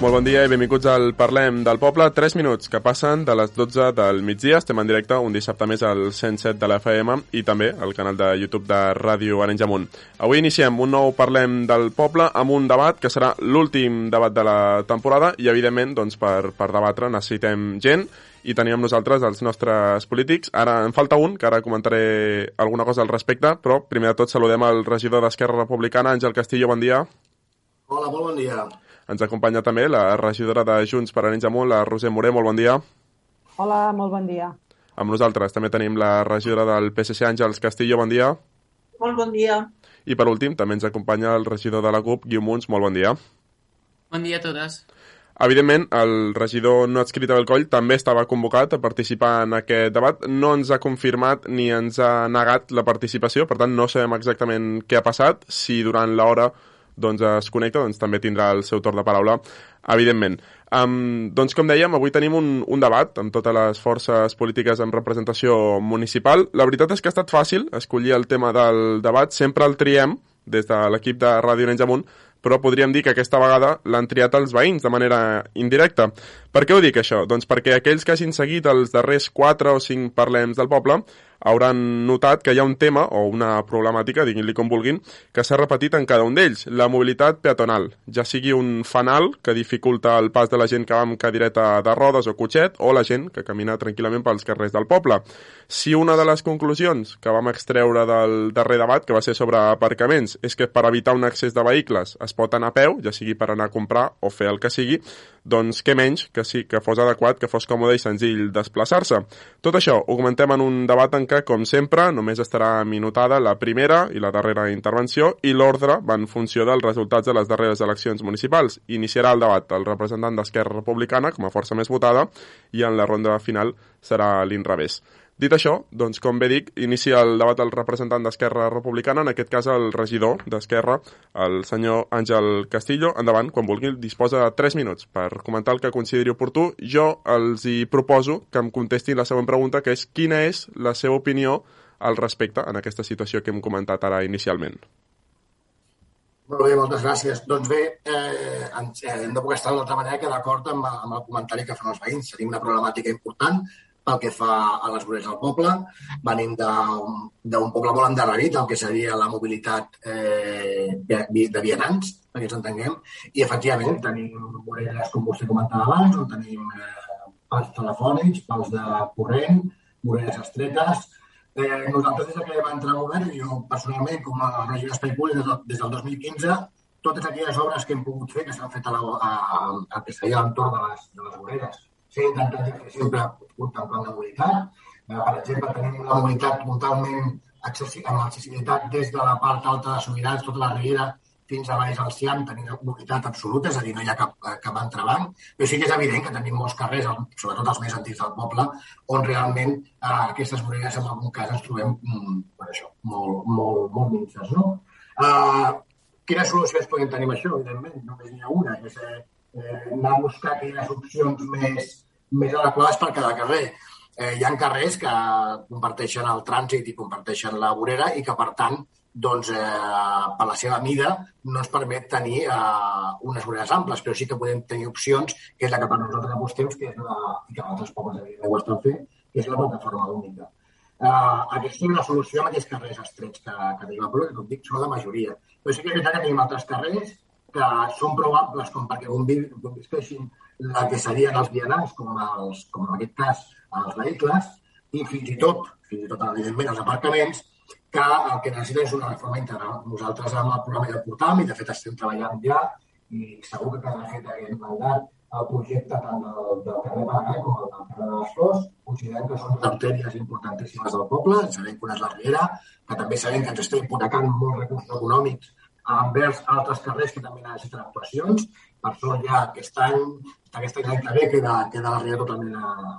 Molt bon dia i benvinguts al Parlem del Poble. 3 minuts que passen de les 12 del migdia. Estem en directe un dissabte més al 107 de la FM i també al canal de YouTube de Ràdio Arenys Amunt. Avui iniciem un nou Parlem del Poble amb un debat que serà l'últim debat de la temporada i, evidentment, doncs, per, per debatre necessitem gent i tenim amb nosaltres els nostres polítics. Ara en falta un, que ara comentaré alguna cosa al respecte, però primer de tot saludem el regidor d'Esquerra Republicana, Àngel Castillo, bon dia. Hola, molt bon dia. Ens acompanya també la regidora de Junts per Arenys Amunt, la Roser Moré. Molt bon dia. Hola, molt bon dia. Amb nosaltres també tenim la regidora del PSC, Àngels Castillo. Bon dia. Molt bon dia. I per últim també ens acompanya el regidor de la CUP, Guiu Munts. Molt bon dia. Bon dia a totes. Evidentment, el regidor no adscrit del Coll també estava convocat a participar en aquest debat. No ens ha confirmat ni ens ha negat la participació, per tant no sabem exactament què ha passat, si durant l'hora doncs es connecta, doncs també tindrà el seu torn de paraula, evidentment. Um, doncs com dèiem, avui tenim un, un debat amb totes les forces polítiques amb representació municipal. La veritat és que ha estat fàcil escollir el tema del debat, sempre el triem des de l'equip de Ràdio Arenys Amunt, però podríem dir que aquesta vegada l'han triat els veïns de manera indirecta. Per què ho dic, això? Doncs perquè aquells que hagin seguit els darrers 4 o 5 parlems del poble hauran notat que hi ha un tema, o una problemàtica, diguin-li com vulguin, que s'ha repetit en cada un d'ells, la mobilitat peatonal, ja sigui un fanal que dificulta el pas de la gent que va amb cadireta de rodes o cotxet, o la gent que camina tranquil·lament pels carrers del poble. Si una de les conclusions que vam extreure del darrer debat, que va ser sobre aparcaments, és que per evitar un accés de vehicles es pot anar a peu, ja sigui per anar a comprar o fer el que sigui, doncs què menys que sí que fos adequat, que fos còmode i senzill desplaçar-se. Tot això ho comentem en un debat en què, com sempre, només estarà minutada la primera i la darrera intervenció i l'ordre va en funció dels resultats de les darreres eleccions municipals. Iniciarà el debat el representant d'Esquerra Republicana com a força més votada i en la ronda final serà l'inrevés. Dit això, doncs, com bé dic, inicia el debat el representant d'Esquerra Republicana, en aquest cas el regidor d'Esquerra, el senyor Àngel Castillo. Endavant, quan vulgui, disposa de 3 minuts per comentar el que consideri oportú. Jo els hi proposo que em contestin la següent pregunta, que és quina és la seva opinió al respecte en aquesta situació que hem comentat ara inicialment. Molt bé, moltes gràcies. Doncs bé, eh, no puc estar d'una altra manera que d'acord amb, amb el comentari que fan els veïns. Tenim una problemàtica important pel que fa a les voreres del poble. Venim d'un poble molt endarrerit, el que seria la mobilitat eh, de vianants, perquè ens entenguem, i efectivament tenim voreres, com vostè comentava abans, on tenim eh, pals telefònics, pals de corrent, voreres estretes. Eh, nosaltres, des que vam entrar a govern, jo personalment, com a regidor d'Espai Públic, des, del 2015, totes aquelles obres que hem pogut fer, que s'han fet a, la, a, a, a que seria l'entorn de les, de les voreres, s'ha intentat fer sempre contemplant la mobilitat. Eh, per exemple, tenim una mobilitat totalment amb accessibilitat des de la part alta de Sobirans, tota la riera, fins a baix al Ciam, tenim mobilitat absoluta, és a dir, no hi ha cap, eh, cap entrebanc, però sí que és evident que tenim molts carrers, sobretot els més antics del poble, on realment eh, aquestes voreres en algun cas ens trobem mm, per això, molt, molt, molt minces. No? Eh, quines solucions podem tenir amb això? Evidentment, només n'hi ha una, és eh, eh, anar a buscar aquelles opcions més, més adequades per cada carrer. Eh, hi ha carrers que comparteixen el trànsit i comparteixen la vorera i que, per tant, doncs, eh, per la seva mida, no ens permet tenir eh, unes voreres amples, però sí que podem tenir opcions, que és la que per nosaltres apostem, que és la, i que altres pobles evidentment ho estan fent, que és la plataforma única. Uh, aquesta és una solució amb aquests carrers estrets que, que tenim a Polo, que com dic, són la majoria. Però sí que és veritat que tenim altres carrers que són prou amples com perquè convisqueixin la que serien els vianants, com, els, com en aquest cas els vehicles, i fins i tot, fins i tot evidentment els aparcaments, que el que necessiten és una reforma integral. Nosaltres amb el programa ja portam i de fet estem treballant ja i segur que quedarà fet aquest mandat el projecte tant del, del carrer Maragall com el del carrer de les Flors. Considerem que són artèries importantíssimes del poble, sabem que una és la Riera, que també sabem que ens està hipotecant molts recursos econòmics envers altres carrers que també necessiten actuacions. Per sort ja aquest any, aquest any que ve queda, queda la riera totalment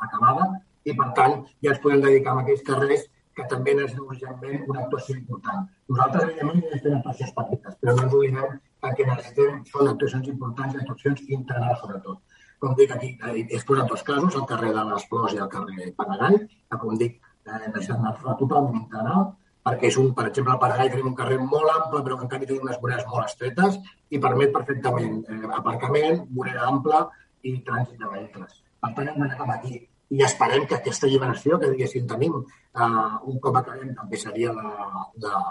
acabada i per tant ja ens podem dedicar a aquells carrers que també necessiten urgentment una actuació important. Nosaltres, evidentment, necessitem actuacions petites, però no ens oblidem que el que necessitem són actuacions importants i actuacions integrals, sobretot. Com dic, aquí he exposat dos casos, el carrer de les Flors i el carrer Panagall, que, com dic, eh, necessiten una totalment integral perquè és un, per exemple, al Paraguai tenim un carrer molt ample, però que en canvi tenim unes voreres molt estretes i permet perfectament eh, aparcament, vorera ampla i trànsit de vehicles. Per tant, hem anat aquí. I esperem que aquesta alliberació que diguéssim tenim, eh, un cop acabem també seria la, la,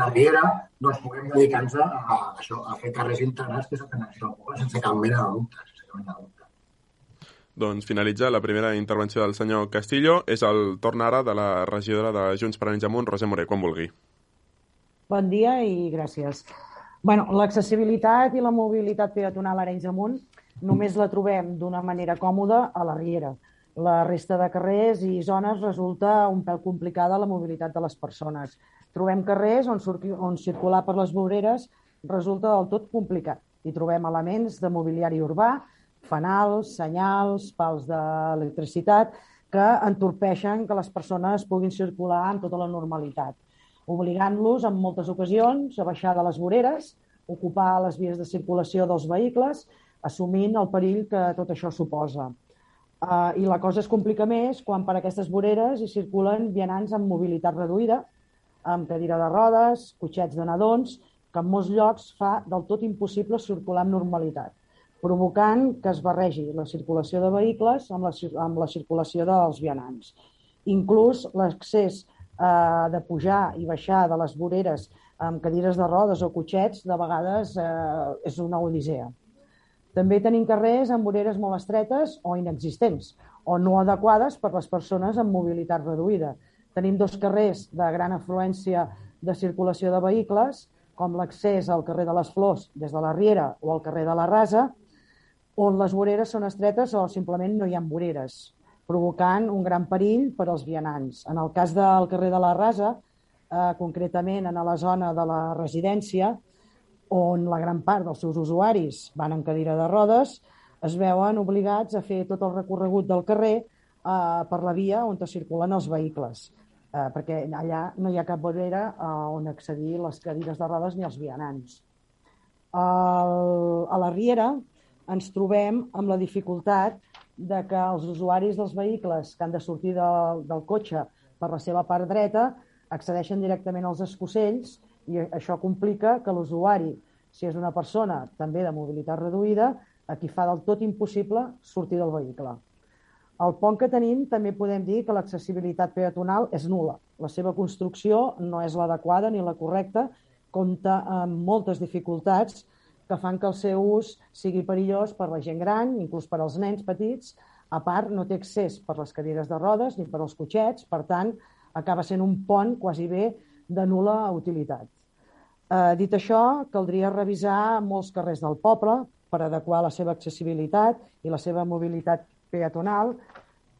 la Riera, doncs puguem dedicar-nos a, a, això, a fer carrers integrats, que és el que necessita el poble, sense cap mena de dubte. Sense cap mena de dubte. Doncs finalitza la primera intervenció del senyor Castillo. És el torn ara de la regidora de Junts per Anys Amunt, Roser Moré, quan vulgui. Bon dia i gràcies. Bueno, L'accessibilitat i la mobilitat peatonal a Arenys Amunt només la trobem d'una manera còmoda a la Riera. La resta de carrers i zones resulta un pèl complicada la mobilitat de les persones. Trobem carrers on, on circular per les voreres resulta del tot complicat. Hi trobem elements de mobiliari urbà, fanals, senyals, pals d'electricitat, que entorpeixen que les persones puguin circular amb tota la normalitat, obligant-los en moltes ocasions a baixar de les voreres, ocupar les vies de circulació dels vehicles, assumint el perill que tot això suposa. Uh, I la cosa es complica més quan per aquestes voreres hi circulen vianants amb mobilitat reduïda, amb cadira de rodes, cotxets de nadons, que en molts llocs fa del tot impossible circular amb normalitat, provocant que es barregi la circulació de vehicles amb la, amb la circulació dels vianants. Inclús l'accés eh, de pujar i baixar de les voreres amb cadires de rodes o cotxets de vegades eh, és una odissea. També tenim carrers amb voreres molt estretes o inexistents o no adequades per les persones amb mobilitat reduïda. Tenim dos carrers de gran afluència de circulació de vehicles, com l'accés al carrer de les Flors des de la Riera o al carrer de la Rasa, on les voreres són estretes o simplement no hi ha voreres, provocant un gran perill per als vianants. En el cas del carrer de la Rasa, eh, concretament en la zona de la residència, on la gran part dels seus usuaris van en cadira de rodes, es veuen obligats a fer tot el recorregut del carrer eh, per la via on circulen els vehicles, eh, perquè allà no hi ha cap vorera eh, on accedir les cadires de rodes ni els vianants. El, a la Riera ens trobem amb la dificultat de que els usuaris dels vehicles que han de sortir del, del cotxe per la seva part dreta accedeixen directament als escocells i això complica que l'usuari, si és una persona també de mobilitat reduïda, a qui fa del tot impossible sortir del vehicle. Al pont que tenim també podem dir que l'accessibilitat peatonal és nula. La seva construcció no és l'adequada ni la correcta, compta amb moltes dificultats que fan que el seu ús sigui perillós per la gent gran, inclús per als nens petits. A part, no té accés per les cadires de rodes ni per als cotxets, per tant, acaba sent un pont quasi bé de nula utilitat. Eh, dit això, caldria revisar molts carrers del poble per adequar la seva accessibilitat i la seva mobilitat peatonal,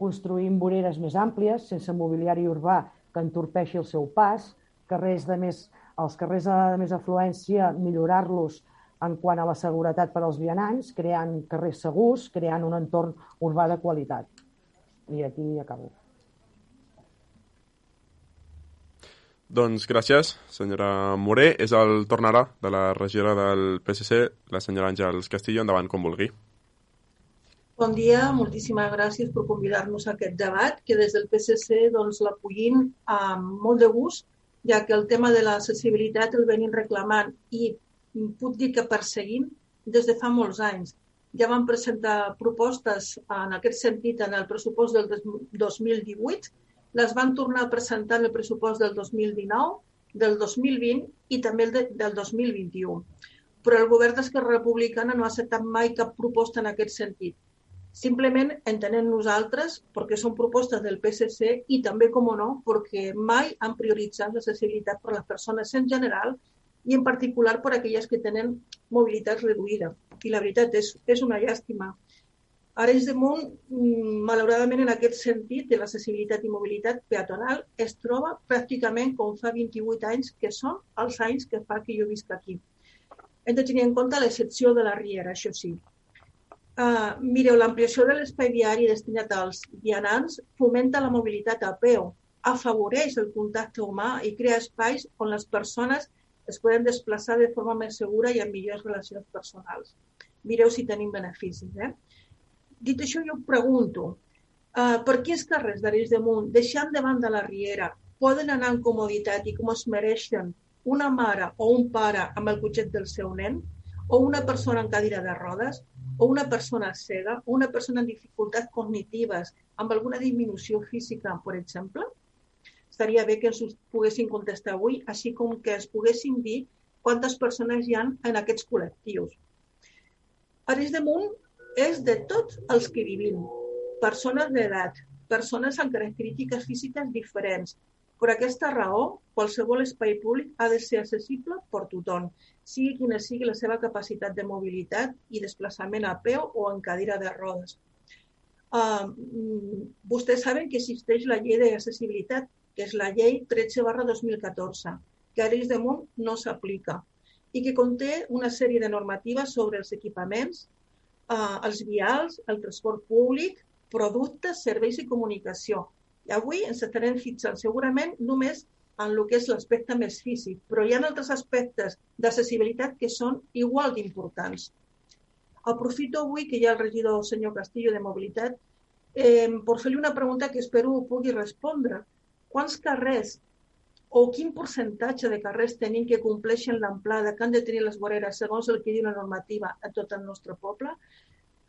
construint voreres més àmplies, sense mobiliari urbà que entorpeixi el seu pas, carrers de més, els carrers de més afluència, millorar-los en quant a la seguretat per als vianants, creant carrers segurs, creant un entorn urbà de qualitat. I aquí acabo. Doncs gràcies, senyora Moré. És el torn ara de la regidora del PSC, la senyora Àngels Castillo. Endavant, com vulgui. Bon dia, moltíssimes gràcies per convidar-nos a aquest debat, que des del PSC doncs, l'acollim amb molt de gust, ja que el tema de l'accessibilitat el venim reclamant i puc dir que perseguim des de fa molts anys. Ja vam presentar propostes en aquest sentit en el pressupost del 2018 les van tornar a presentar en el pressupost del 2019, del 2020 i també el de, del 2021. Però el govern d'Esquerra Republicana no ha acceptat mai cap proposta en aquest sentit. Simplement entenem nosaltres, perquè són propostes del PSC i també, com no, perquè mai han prioritzat l'accessibilitat per a les persones en general i en particular per aquelles que tenen mobilitat reduïda. I la veritat és, és una llàstima. Arenys de Munt, mm, malauradament en aquest sentit de l'accessibilitat i mobilitat peatonal, es troba pràcticament com fa 28 anys, que són els anys que fa que jo visc aquí. Hem de tenir en compte l'excepció de la Riera, això sí. Uh, mireu, l'ampliació de l'espai viari destinat als vianants fomenta la mobilitat a peu, afavoreix el contacte humà i crea espais on les persones es poden desplaçar de forma més segura i amb millors relacions personals. Mireu si tenim beneficis. Eh? Dit això, jo pregunto, uh, per quins carrers d'Arenys de Munt, deixant de banda la Riera, poden anar en comoditat i com es mereixen una mare o un pare amb el cotxet del seu nen, o una persona en cadira de rodes, o una persona cega, o una persona amb dificultats cognitives, amb alguna disminució física, per exemple? Estaria bé que ens ho poguessin contestar avui, així com que ens poguessin dir quantes persones hi ha en aquests col·lectius. Ares de Munt és de tots els que vivim, persones d'edat, persones amb característiques físiques diferents. Per aquesta raó, qualsevol espai públic ha de ser accessible per tothom, sigui quina sigui la seva capacitat de mobilitat i desplaçament a peu o en cadira de rodes. Uh, vostès saben que existeix la llei d'accessibilitat, que és la llei 13 barra 2014, que a Munt no s'aplica i que conté una sèrie de normatives sobre els equipaments, eh, els vials, el transport públic, productes, serveis i comunicació. I avui ens estarem fixant segurament només en el que és l'aspecte més físic, però hi ha altres aspectes d'accessibilitat que són igual d'importants. Aprofito avui que hi ha el regidor senyor Castillo de Mobilitat eh, per fer-li una pregunta que espero pugui respondre. Quants carrers o quin percentatge de carrers tenim que compleixen l'amplada que han de tenir les voreres segons el que diu la normativa a tot el nostre poble.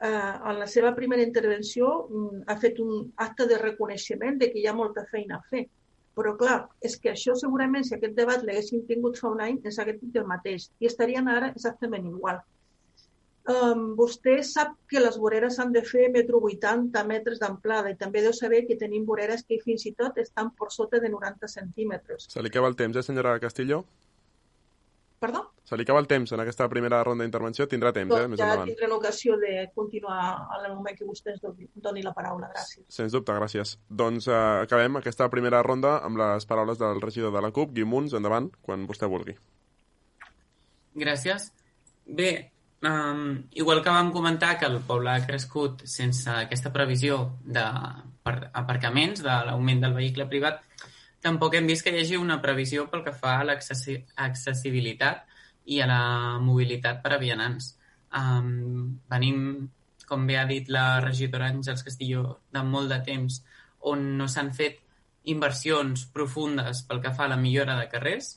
Eh, en la seva primera intervenció mm, ha fet un acte de reconeixement de que hi ha molta feina a fer. Però, clar, és que això segurament, si aquest debat l'haguéssim tingut fa un any, ens hagués dit el mateix i estarien ara exactament igual um, vostè sap que les voreres han de fer metro 80 metres d'amplada i també deu saber que tenim voreres que fins i tot estan per sota de 90 centímetres. Se li acaba el temps, eh, senyora Castillo? Perdó? Se li acaba el temps en aquesta primera ronda d'intervenció. Tindrà temps, eh, més ja endavant. tindré l'ocasió de continuar en el moment que vostè ens doni, la paraula. Gràcies. Sens dubte, gràcies. Doncs eh, acabem aquesta primera ronda amb les paraules del regidor de la CUP, Guim Muns, endavant, quan vostè vulgui. Gràcies. Bé, Um, igual que vam comentar que el poble ha crescut sense aquesta previsió d'aparcaments, de l'augment del vehicle privat, tampoc hem vist que hi hagi una previsió pel que fa a l'accessibilitat i a la mobilitat per a vianants. Um, venim, com bé ha dit la regidora Àngels Castillo, de molt de temps on no s'han fet inversions profundes pel que fa a la millora de carrers,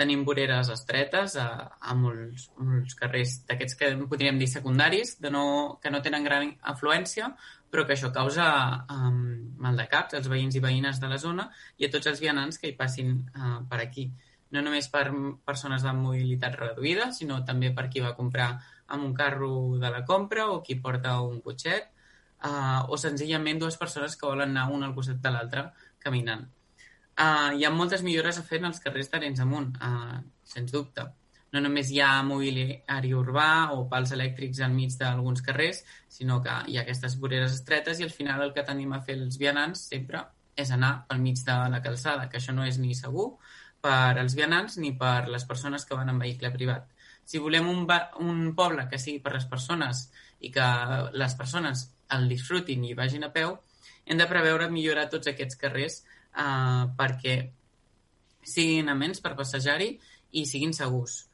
tenim voreres estretes a, a molts, molts carrers d'aquests que podríem dir secundaris, de no, que no tenen gran afluència, però que això causa um, mal de caps als veïns i veïnes de la zona i a tots els vianants que hi passin uh, per aquí. No només per persones de mobilitat reduïda, sinó també per qui va comprar amb un carro de la compra o qui porta un cotxet, uh, o senzillament dues persones que volen anar un al costat de l'altre caminant. Uh, hi ha moltes millores a fer en els carrers d'Arenys amunt, uh, sens dubte. No només hi ha mobiliari urbà o pals elèctrics enmig d'alguns carrers, sinó que hi ha aquestes voreres estretes i al final el que tenim a fer els vianants sempre és anar pel mig de la calçada, que això no és ni segur per als vianants ni per les persones que van en vehicle privat. Si volem un, un poble que sigui per les persones i que les persones el disfrutin i vagin a peu, hem de preveure millorar tots aquests carrers uh, perquè siguin amens per passejar-hi i siguin segurs.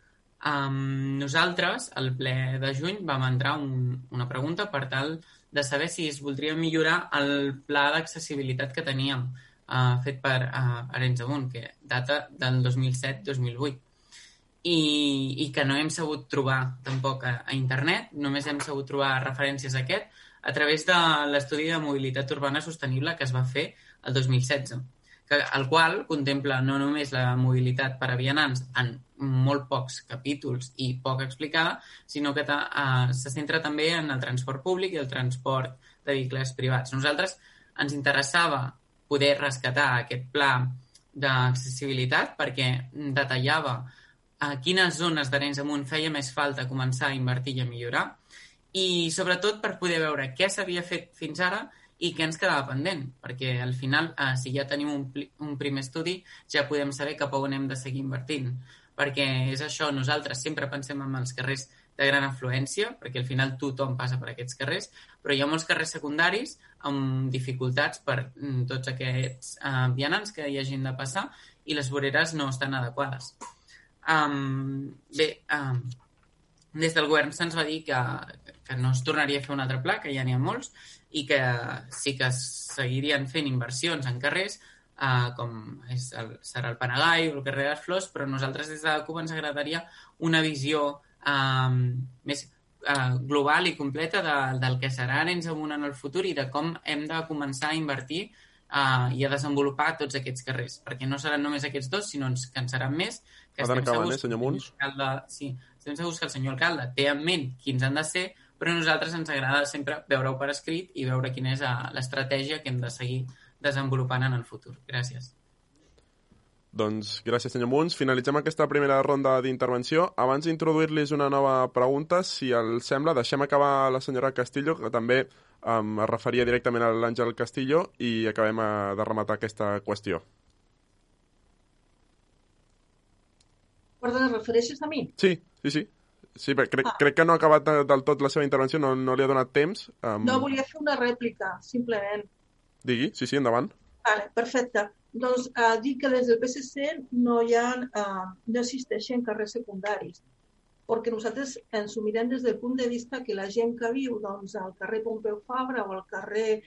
Um, nosaltres, al ple de juny, vam entrar un, una pregunta per tal de saber si es voldria millorar el pla d'accessibilitat que teníem uh, fet per uh, Arenys Amunt, que data del 2007-2008 i, i que no hem sabut trobar tampoc a, a internet, només hem sabut trobar referències a aquest a través de l'estudi de mobilitat urbana sostenible que es va fer el 2016, que, el qual contempla no només la mobilitat per a vianants en molt pocs capítols i poc explicada, sinó que uh, se centra també en el transport públic i el transport de vehicles privats. Nosaltres ens interessava poder rescatar aquest pla d'accessibilitat perquè detallava a quines zones d'Arenys Amunt feia més falta començar a invertir i a millorar i sobretot per poder veure què s'havia fet fins ara i què ens quedava pendent, perquè al final, eh, si ja tenim un, un primer estudi, ja podem saber cap on hem de seguir invertint. Perquè és això, nosaltres sempre pensem en els carrers de gran afluència, perquè al final tothom passa per aquests carrers, però hi ha molts carrers secundaris amb dificultats per mm, tots aquests uh, vianants que hi hagin de passar i les voreres no estan adequades. Um, bé, um, des del govern se'ns va dir que, que no es tornaria a fer un altre pla, que ja n'hi ha molts, i que sí que seguirien fent inversions en carrers, uh, com és el, serà el Panegai o el carrer de les Flors, però nosaltres des de la CUP ens agradaria una visió um, més uh, global i completa de, del que serà Arenys Amunt en el futur i de com hem de començar a invertir uh, i a desenvolupar tots aquests carrers, perquè no seran només aquests dos, sinó que en seran més. Que estem acabant, eh, senyor Munts? Alcalde, sí, estem segurs que el senyor alcalde té en ment quins han de ser, però a nosaltres ens agrada sempre veure-ho per escrit i veure quina és l'estratègia que hem de seguir desenvolupant en el futur. Gràcies. Doncs gràcies, senyor Munts. Finalitzem aquesta primera ronda d'intervenció. Abans d'introduir-los una nova pregunta, si el sembla, deixem acabar la senyora Castillo, que també um, es referia directament a l'Àngel Castillo, i acabem a, eh, de rematar aquesta qüestió. Perdona, refereixes a mi? Sí, sí, sí. Sí, crec, ah. crec que no ha acabat del tot la seva intervenció, no, no li ha donat temps. Um... No, volia fer una rèplica, simplement. Digui, sí, sí, endavant. Vale, perfecte. Doncs uh, dic que des del PSC no hi ha, uh, no existeixen carrers secundaris, perquè nosaltres ens ho mirem des del punt de vista que la gent que viu doncs, al carrer Pompeu Fabra o al carrer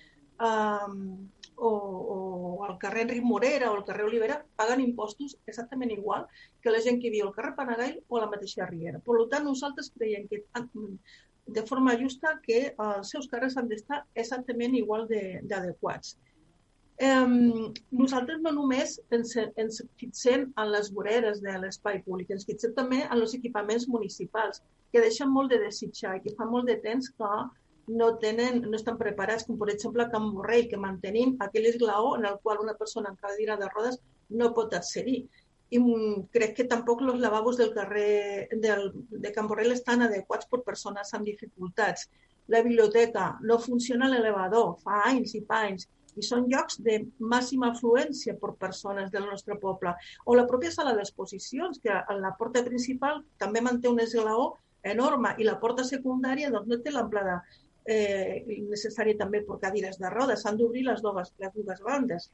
um, o, o al carrer Enric Morera o al carrer Olivera paguen impostos exactament igual que la gent que viu al carrer Panagall o a la mateixa Riera. Per tant, nosaltres creiem que de forma justa que els seus carrers han d'estar exactament igual d'adequats. Um, nosaltres no només ens, ens fixem en les voreres de l'espai públic, ens fixem també en els equipaments municipals, que deixen molt de desitjar i que fa molt de temps que no, tenen, no estan preparats, com per exemple a Can Borrell, que mantenim aquell esglaó en el qual una persona en cadira de rodes no pot accedir i crec que tampoc els lavabos del carrer del, de Can Borrell estan adequats per persones amb dificultats. La biblioteca no funciona l'elevador, fa anys i fa anys, i són llocs de màxima afluència per persones del nostre poble. O la pròpia sala d'exposicions, que a la porta principal també manté un esglaó enorme i la porta secundària doncs, no té l'amplada eh, necessària també per cadires de rodes, s'han d'obrir les, dues, les dues bandes.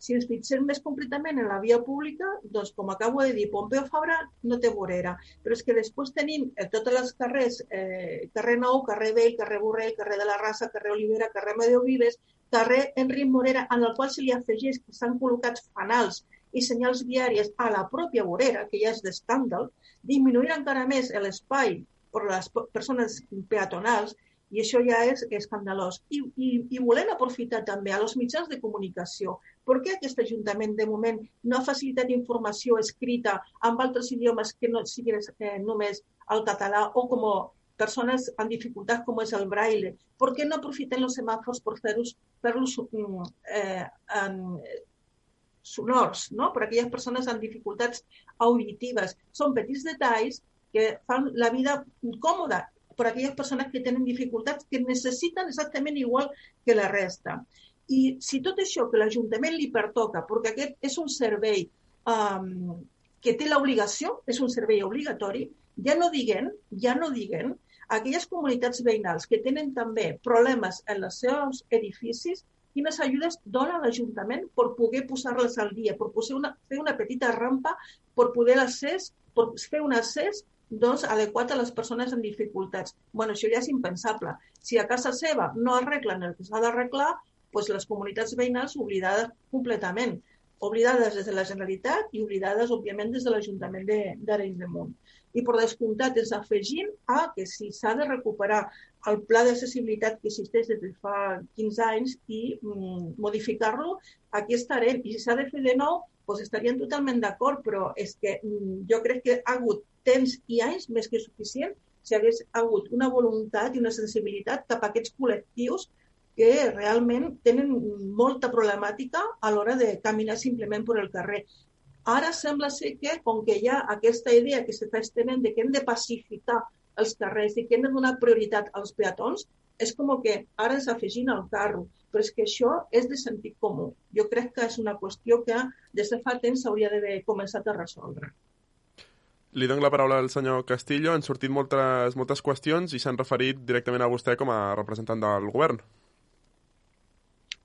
Si ens fixem més concretament en la via pública, doncs, com acabo de dir, Pompeu Fabra no té vorera, però és que després tenim eh, totes les carrers, eh, carrer Nou, carrer Vell, carrer Borrell, carrer de la Rasa, carrer Olivera, carrer Medeu Vives, carrer Enric Morera, en el qual se li afegeix que s'han col·locat fanals i senyals viàries a la pròpia vorera, que ja és d'escàndal, disminuir encara més l'espai per les persones peatonals i això ja és escandalós. I, i, i volem aprofitar també a els mitjans de comunicació per què aquest Ajuntament, de moment, no ha facilitat informació escrita amb altres idiomes que no siguin eh, només el català o com persones amb dificultats com és el braille? Per què no aprofiten els semàfors per fer-los fer mm, eh, en, sonors, no? per aquelles persones amb dificultats auditives. Són petits detalls que fan la vida còmoda per aquelles persones que tenen dificultats que necessiten exactament igual que la resta. I si tot això que l'Ajuntament li pertoca, perquè aquest és un servei um, que té l'obligació, és un servei obligatori, ja no diguen, ja no diguen, aquelles comunitats veïnals que tenen també problemes en els seus edificis, quines ajudes dona l'Ajuntament per poder posar-les al dia, per poder una, fer una petita rampa, per poder accés, per fer un accés doncs, adequat a les persones amb dificultats. bueno, això ja és impensable. Si a casa seva no arreglen el que s'ha d'arreglar, pues, les comunitats veïnals oblidades completament, oblidades des de la Generalitat i oblidades, òbviament, des de l'Ajuntament d'Arenys de, de Munt. I per descomptat ens afegim a que si s'ha de recuperar el pla d'accessibilitat que existeix des de fa 15 anys i mm, modificar-lo, aquí estarem. I si s'ha de fer de nou, doncs estaríem totalment d'acord, però és que mm, jo crec que ha hagut temps i anys més que suficient si hagués hagut una voluntat i una sensibilitat cap a aquests col·lectius que realment tenen molta problemàtica a l'hora de caminar simplement per el carrer. Ara sembla ser que, com que hi ha aquesta idea que s'està estenent de que hem de pacificar els carrers i que hem de donar prioritat als peatons, és com que ara ens afegin al carro. Però és que això és de sentit comú. Jo crec que és una qüestió que des de fa temps s'hauria d'haver començat a resoldre. Li dono la paraula al senyor Castillo. Han sortit moltes, moltes qüestions i s'han referit directament a vostè com a representant del govern.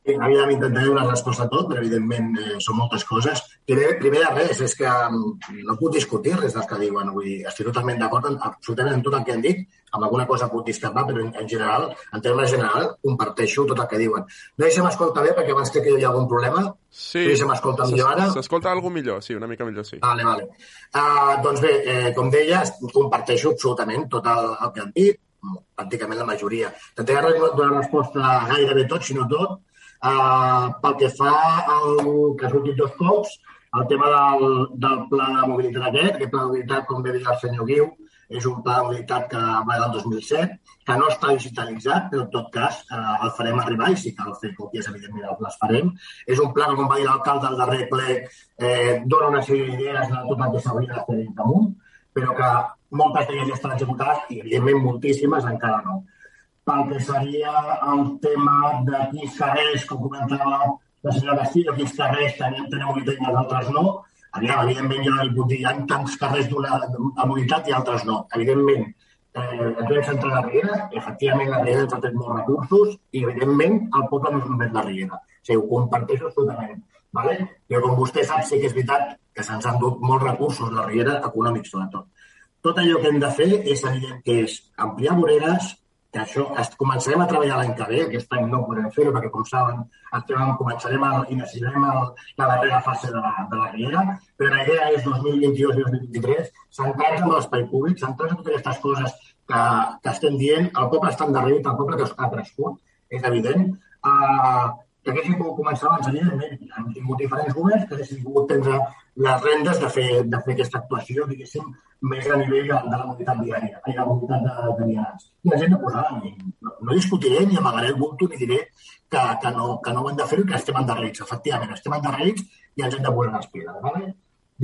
Sí, evidentment intentaré donar resposta a tot, però evidentment eh, són moltes coses. Primer, primer de res, és que um, no puc discutir res dels que diuen. Vull dir, estic totalment d'acord en, absolutament en tot el que han dit. Amb alguna cosa puc discrepar, però en, en general, en termes general, comparteixo tot el que diuen. No sé si m'escolta bé, perquè abans crec que hi ha algun problema. Sí. No sé si m'escolta millor ara. S'escolta algú millor, sí, una mica millor, sí. Vale, vale. Uh, doncs bé, eh, com deia, comparteixo absolutament tot el, el que han dit, pràcticament la majoria. Intentaré donar resposta a gairebé tot, si no tot, Uh, pel que fa al que ha sortit dos cops, el tema del, del pla de mobilitat aquest, aquest pla de mobilitat, com bé deia el senyor Guiu, és un pla de mobilitat que va del 2007, que no està digitalitzat, però en tot cas eh, el farem arribar i si cal fer còpies, evidentment les farem. És un pla que, com va dir l'alcalde al darrer ple, eh, dona una sèrie d'idees de tot el que s'hauria de fer damunt, però que moltes d'elles ja estan executades i, evidentment, moltíssimes encara no pel que seria el tema de quins carrers, com comentava la senyora Castillo, quins carrers tenen, tenen mobilitat i els altres no. Aviam, evidentment, jo li puc dir, hi ha tants carrers d'una mobilitat i altres no. Evidentment, eh, ens vam centrar a la Riera, efectivament la Riera ha tret molts recursos i, evidentment, el poble no és només la Riera. O sigui, ho comparteixo absolutament. Vale? Però com vostè sap, sí que és veritat que se'ns han dut molts recursos, la Riera, econòmics sobretot. Tot allò que hem de fer és evident que és ampliar voreres, que això es, començarem a treballar l'any que ve, aquest any no podrem fer-ho perquè, com saben, estem, començarem a, i necessitarem el, la darrera fase de la, de la Riera, però la idea és 2022 2023 centrar-nos en l'espai públic, centrar-nos en totes aquestes coses que, que estem dient, el poble està endarrerit, el poble que ha crescut, és evident, uh, que haguéssim pogut començar abans, evidentment. Hem tingut diferents governs que haguessin pogut prendre les rendes de fer, de fer aquesta actuació, diguéssim, més a nivell de, de la mobilitat diària, de la mobilitat de, de vianants. I ens hem de posar, no, no discutiré ni amagaré el bulto ni diré que, que, no, que no ho hem de fer i que estem endarrerits. Efectivament, estem endarrerits i ens hem de posar les piles. ¿vale?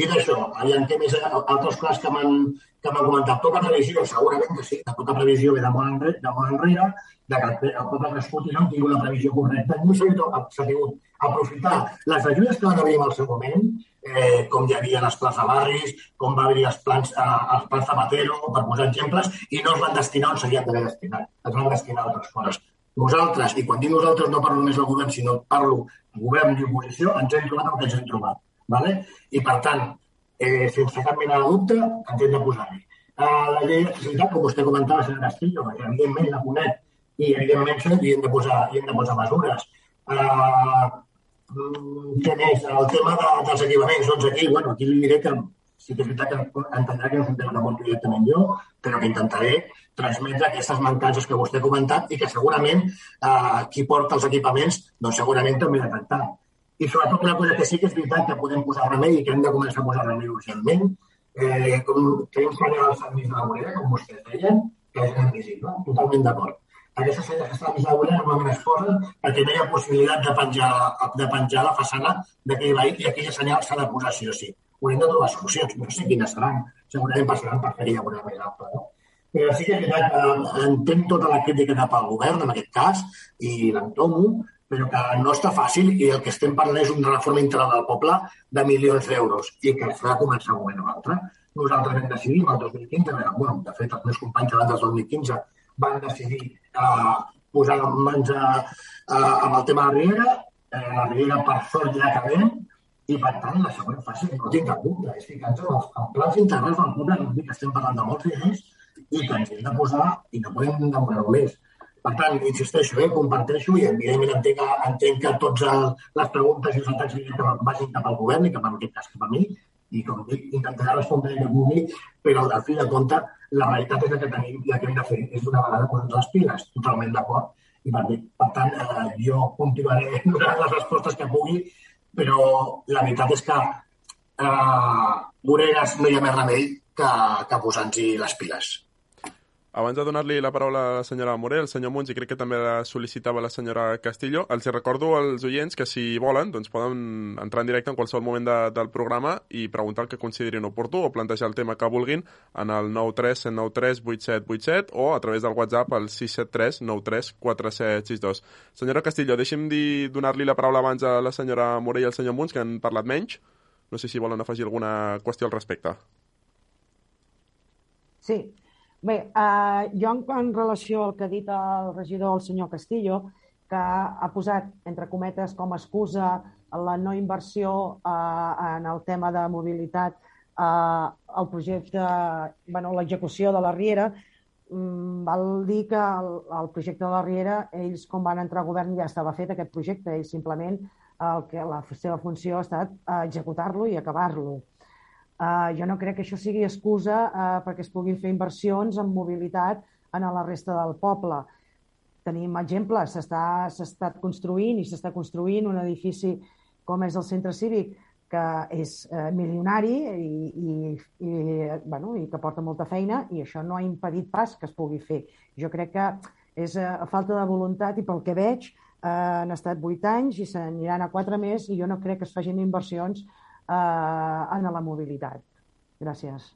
Dit això, aviam què més, altres coses que m'han comentat. Tota previsió, segurament que sí, que tota previsió ve de molt enrere, de molt enrere de que el poble crescut i no han tingut la previsió correcta. No s'ha tingut aprofitar les ajudes que van haver en el seu moment, eh, com hi havia les plans de barris, com va haver els plans, eh, els plans Zapatero, per posar exemples, i no es van destinar on s'havien d'haver destinat. Es van destinar a altres coses. Nosaltres, i quan dic nosaltres no parlo només del govern, sinó parlo govern i oposició, ens hem trobat el que ens hem trobat. ¿vale? I, per tant, eh, sense cap mena de dubte, ens hem de posar-hi. Uh, la llei d'accessibilitat, com vostè comentava, senyora Castillo, evidentment la conec i evidentment hi hem de posar, hi hem de posar mesures. Uh, què més? El tema de, dels equipaments, doncs aquí, bueno, aquí li diré que sí que és veritat que entendrà que no és un tema que porto directament jo, però que intentaré transmetre aquestes mancances que vostè ha comentat i que segurament eh, qui porta els equipaments doncs segurament també ha de tractar. I sobretot una cosa que sí que és veritat que podem posar remei i que hem de començar a posar remei urgentment, eh, com que ensenyar el Sant Lluís de la Morera, com vostès deien, que és invisible, totalment d'acord. Estan més laborals normalment es posen perquè no hi ha possibilitat de penjar, de penjar la façana d'aquell vehicle i aquella senyal s'ha de posar sí o sí. Haurem de trobar solucions, no sé quines seran, segurament passaran per fer-hi alguna més alta. No? Però sí que és veritat que entenc tota la crítica cap al govern, en aquest cas, i l'entomo, però que no està fàcil i el que estem parlant és una reforma integral del poble de milions d'euros i que s'ha de començar un moment o altre. Nosaltres vam decidir el 2015, bueno, de fet, els meus companys abans del 2015 van decidir eh, posar en mans a, a, amb el tema de la Riera. Eh, la Riera, per sort, ja acabem. I, per tant, la següent fase, no tinc cap dubte, és ficar-nos en, en plans integrals del dic que estem parlant de molts diners, i que ens hem de posar i no podem demorar més. Per tant, insisteixo, eh, comparteixo i evidentment entenc, entenc que totes les preguntes i els atacs vagin cap al govern i cap en aquest cas cap a mi i com dic, intentaré respondre que pugui, però al fi de compte la realitat és que tenim i el que hem de fer és d'una vegada posar les piles, totalment d'acord. I per, per tant, eh, jo continuaré donant les respostes que pugui, però la veritat és que eh, Boregas no hi ha més remei que, que posar-nos les piles. Abans de donar-li la paraula a la senyora Morell, el senyor Munts, i crec que també la sol·licitava la senyora Castillo, els recordo als oients que si volen doncs poden entrar en directe en qualsevol moment de, del programa i preguntar el que considerin oportú o plantejar el tema que vulguin en el 93 193 8787 o a través del WhatsApp al 673 93 4762. Senyora Castillo, deixi'm donar-li la paraula abans a la senyora Morell i al senyor Munts, que han parlat menys. No sé si volen afegir alguna qüestió al respecte. Sí, Bé, eh, jo en, relació al que ha dit el regidor, el senyor Castillo, que ha posat, entre cometes, com a excusa la no inversió eh, en el tema de mobilitat eh, el projecte, bueno, l'execució de la Riera, mm, val dir que el, el projecte de la Riera, ells, com van entrar a govern, ja estava fet aquest projecte, ells simplement el que la seva funció ha estat eh, executar-lo i acabar-lo. Uh, jo no crec que això sigui excusa uh, perquè es puguin fer inversions en mobilitat en la resta del poble. Tenim exemples, s'ha estat construint i s'està construint un edifici com és el centre cívic que és eh, milionari i, i, i, bueno, i que porta molta feina i això no ha impedit pas que es pugui fer. Jo crec que és eh, falta de voluntat i pel que veig eh, han estat vuit anys i se n'aniran a quatre més i jo no crec que es facin inversions eh, en la mobilitat. Gràcies.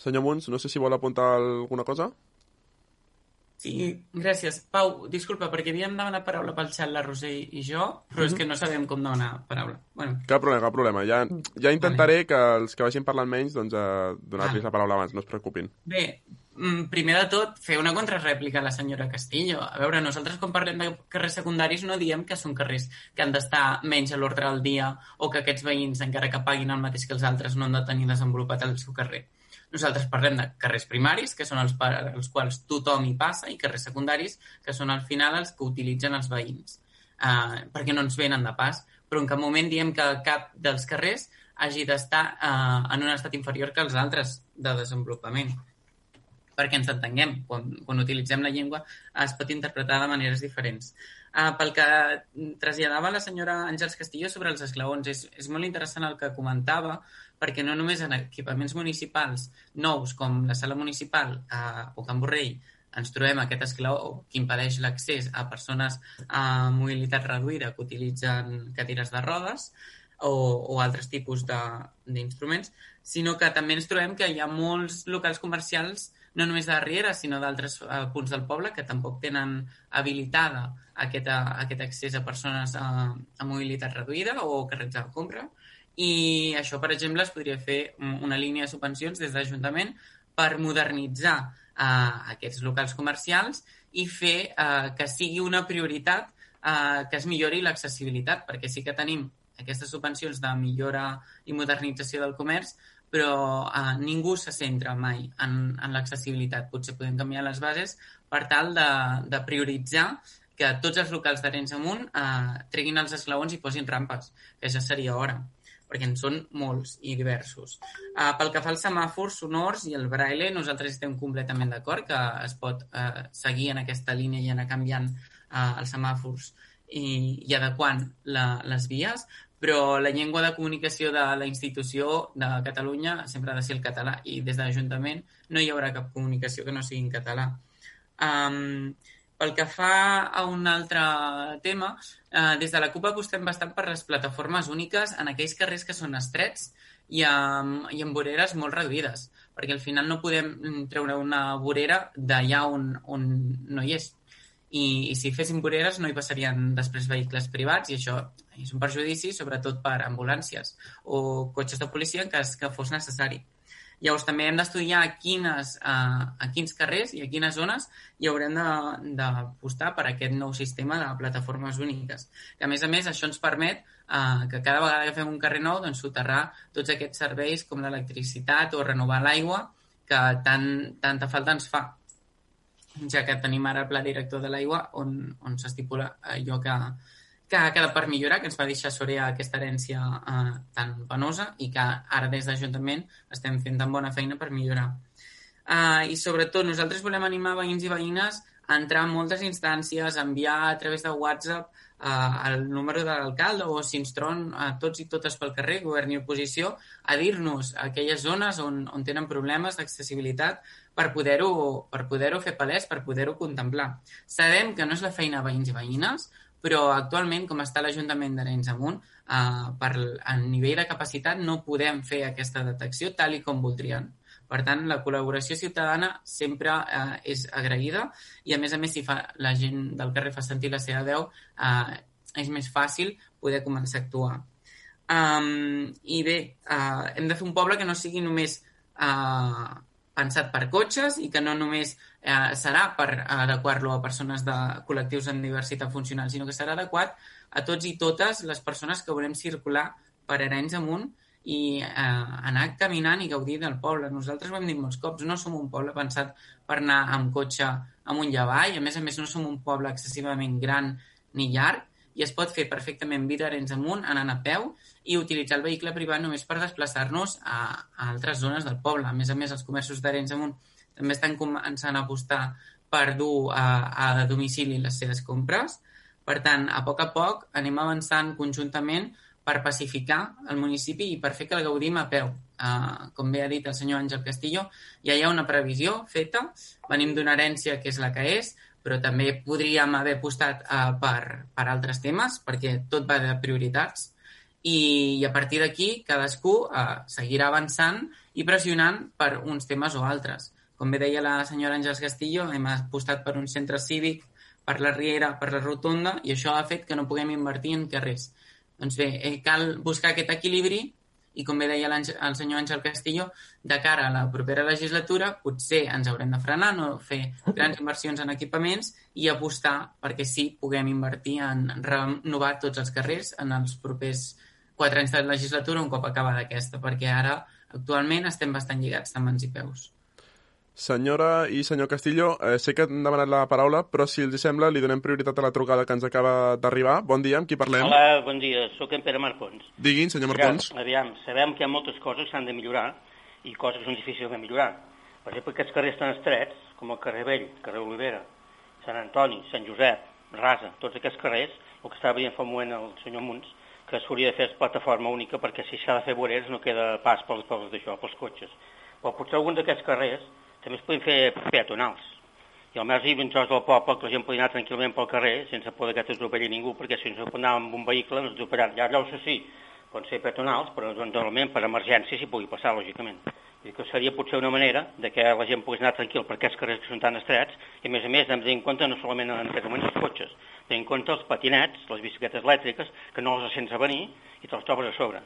Senyor Munts, no sé si vol apuntar alguna cosa. Sí, gràcies. Pau, disculpa, perquè havíem demanat paraula pel xat la Roser i jo, però és que no sabem com demanar paraula. Bueno. Cap problema, cap problema. Ja, ja intentaré vale. que els que vagin parlant menys doncs, eh, donar-los la paraula abans, no es preocupin. Bé, primer de tot, fer una contrarèplica a la senyora Castillo. A veure, nosaltres quan parlem de carrers secundaris no diem que són carrers que han d'estar menys a l'ordre del dia o que aquests veïns, encara que paguin el mateix que els altres, no han de tenir desenvolupat el seu carrer. Nosaltres parlem de carrers primaris, que són els, els quals tothom hi passa, i carrers secundaris, que són al final els que utilitzen els veïns, uh, perquè no ens venen de pas. Però en cap moment diem que cap dels carrers hagi d'estar uh, en un estat inferior que els altres de desenvolupament perquè ens entenguem. Quan, quan utilitzem la llengua es pot interpretar de maneres diferents. Uh, pel que traslladava la senyora Àngels Castillo sobre els esglaons, és, és molt interessant el que comentava, perquè no només en equipaments municipals nous com la sala municipal uh, o Can Borrell ens trobem aquest esglaó que impedeix l'accés a persones amb mobilitat reduïda que utilitzen cadires de rodes o, o altres tipus d'instruments, sinó que també ens trobem que hi ha molts locals comercials no només de Riera, sinó d'altres uh, punts del poble que tampoc tenen habilitada aquest, aquest accés a persones uh, amb mobilitat reduïda o carrets de compra. I això, per exemple, es podria fer una línia de subvencions des de l'Ajuntament per modernitzar uh, aquests locals comercials i fer uh, que sigui una prioritat uh, que es millori l'accessibilitat, perquè sí que tenim aquestes subvencions de millora i modernització del comerç, però eh, ningú se centra mai en, en l'accessibilitat. Potser podem canviar les bases per tal de, de prioritzar que tots els locals d'Arenys amunt eh, treguin els esglaons i posin rampes, que ja seria hora perquè en són molts i diversos. Uh, pel que fa als semàfors sonors i el braille, nosaltres estem completament d'acord que es pot uh, seguir en aquesta línia i anar canviant uh, els semàfors i, i adequant la, les vies, però la llengua de comunicació de la institució de Catalunya sempre ha de ser el català i des de l'Ajuntament no hi haurà cap comunicació que no sigui en català. Um, pel que fa a un altre tema, uh, des de la CUP apostem bastant per les plataformes úniques en aquells carrers que són estrets i amb, i amb voreres molt reduïdes, perquè al final no podem treure una vorera d'allà on, on no hi és i, i si fessin voreres no hi passarien després vehicles privats i això és un perjudici sobretot per ambulàncies o cotxes de policia en cas que fos necessari. Llavors també hem d'estudiar a, quines, a, a quins carrers i a quines zones hi haurem d'apostar per aquest nou sistema de plataformes úniques. Que a més a més això ens permet eh, que cada vegada que fem un carrer nou doncs, soterrar tots aquests serveis com l'electricitat o renovar l'aigua que tant, tanta falta ens fa ja que tenim ara el pla director de l'aigua on, on s'estipula allò que, que ha quedat per millorar, que ens va deixar Sorea aquesta herència eh, tan penosa i que ara des d'Ajuntament estem fent tan bona feina per millorar. Eh, I sobretot nosaltres volem animar veïns i veïnes a entrar en moltes instàncies, a enviar a través de WhatsApp eh, el número de l'alcalde o si ens troben a tots i totes pel carrer, govern i oposició, a dir-nos aquelles zones on, on tenen problemes d'accessibilitat per poder-ho per poder fer palès, per poder-ho contemplar. Sabem que no és la feina veïns i veïnes, però actualment, com està l'Ajuntament d'Arenys Amunt, eh, per, a nivell de capacitat no podem fer aquesta detecció tal i com voldrien. Per tant, la col·laboració ciutadana sempre eh, és agraïda i, a més a més, si fa, la gent del carrer fa sentir la seva veu, eh, és més fàcil poder començar a actuar. Um, I bé, uh, hem de fer un poble que no sigui només uh, pensat per cotxes i que no només eh, serà per adequar-lo a persones de col·lectius amb diversitat funcional, sinó que serà adequat a tots i totes les persones que volem circular per Arenys amunt i eh, anar caminant i gaudir del poble. Nosaltres ho hem dit molts cops, no som un poble pensat per anar amb cotxe amunt i avall, a més a més no som un poble excessivament gran ni llarg, i es pot fer perfectament vida Arenys amunt anant a peu i utilitzar el vehicle privat només per desplaçar-nos a, a altres zones del poble. A més a més, els comerços d'Arenys amunt també estan començant a apostar per dur a, a domicili les seves compres. Per tant, a poc a poc anem avançant conjuntament per pacificar el municipi i per fer que el gaudim a peu. Uh, com bé ha dit el senyor Àngel Castillo, ja hi ha una previsió feta, venim d'una herència que és la que és, però també podríem haver apostat uh, per, per altres temes, perquè tot va de prioritats, i, i a partir d'aquí cadascú uh, seguirà avançant i pressionant per uns temes o altres. Com bé deia la senyora Àngels Castillo, hem apostat per un centre cívic, per la Riera, per la Rotonda, i això ha fet que no puguem invertir en carrers. Doncs bé, eh, cal buscar aquest equilibri i com bé deia el senyor Àngel Castillo, de cara a la propera legislatura potser ens haurem de frenar, no fer grans inversions en equipaments i apostar perquè sí puguem invertir en renovar tots els carrers en els propers quatre anys de legislatura un cop acabada aquesta, perquè ara actualment estem bastant lligats de mans i peus. Senyora i senyor Castillo, eh, sé que han demanat la paraula, però si els sembla li donem prioritat a la trucada que ens acaba d'arribar. Bon dia, amb qui parlem? Hola, bon dia, sóc en Pere Marcons. Diguin, senyor Marcons. Aviam, sabem que hi ha moltes coses que s'han de millorar i coses que són difícils de millorar. Per exemple, aquests carrers tan estrets, com el carrer Vell, carrer Olivera, Sant Antoni, Sant Josep, Rasa, tots aquests carrers, el que estava veient fa un moment el senyor Munts, que s'hauria de fer plataforma única perquè si s'ha de fer voreres no queda pas pels, pels, d'això, pels cotxes. Però potser alguns d'aquests carrers també es poden fer peatonals. I almenys hi ha un tros del poble que la gent podia anar tranquil·lament pel carrer sense poder que t'atropelli ningú, perquè si pot anar amb un vehicle no t'atropellaran. Ja llavors sí, poden ser peatonals, però doncs, normalment per emergència s'hi pugui passar, lògicament. Dir que seria potser una manera de que la gent pogués anar tranquil per aquests carrers que són tan estrets i a més a més hem de tenir en compte no solament en aquest moment els cotxes, tenir en compte els patinets, les bicicletes elèctriques, que no les sents a venir i te'ls trobes a sobre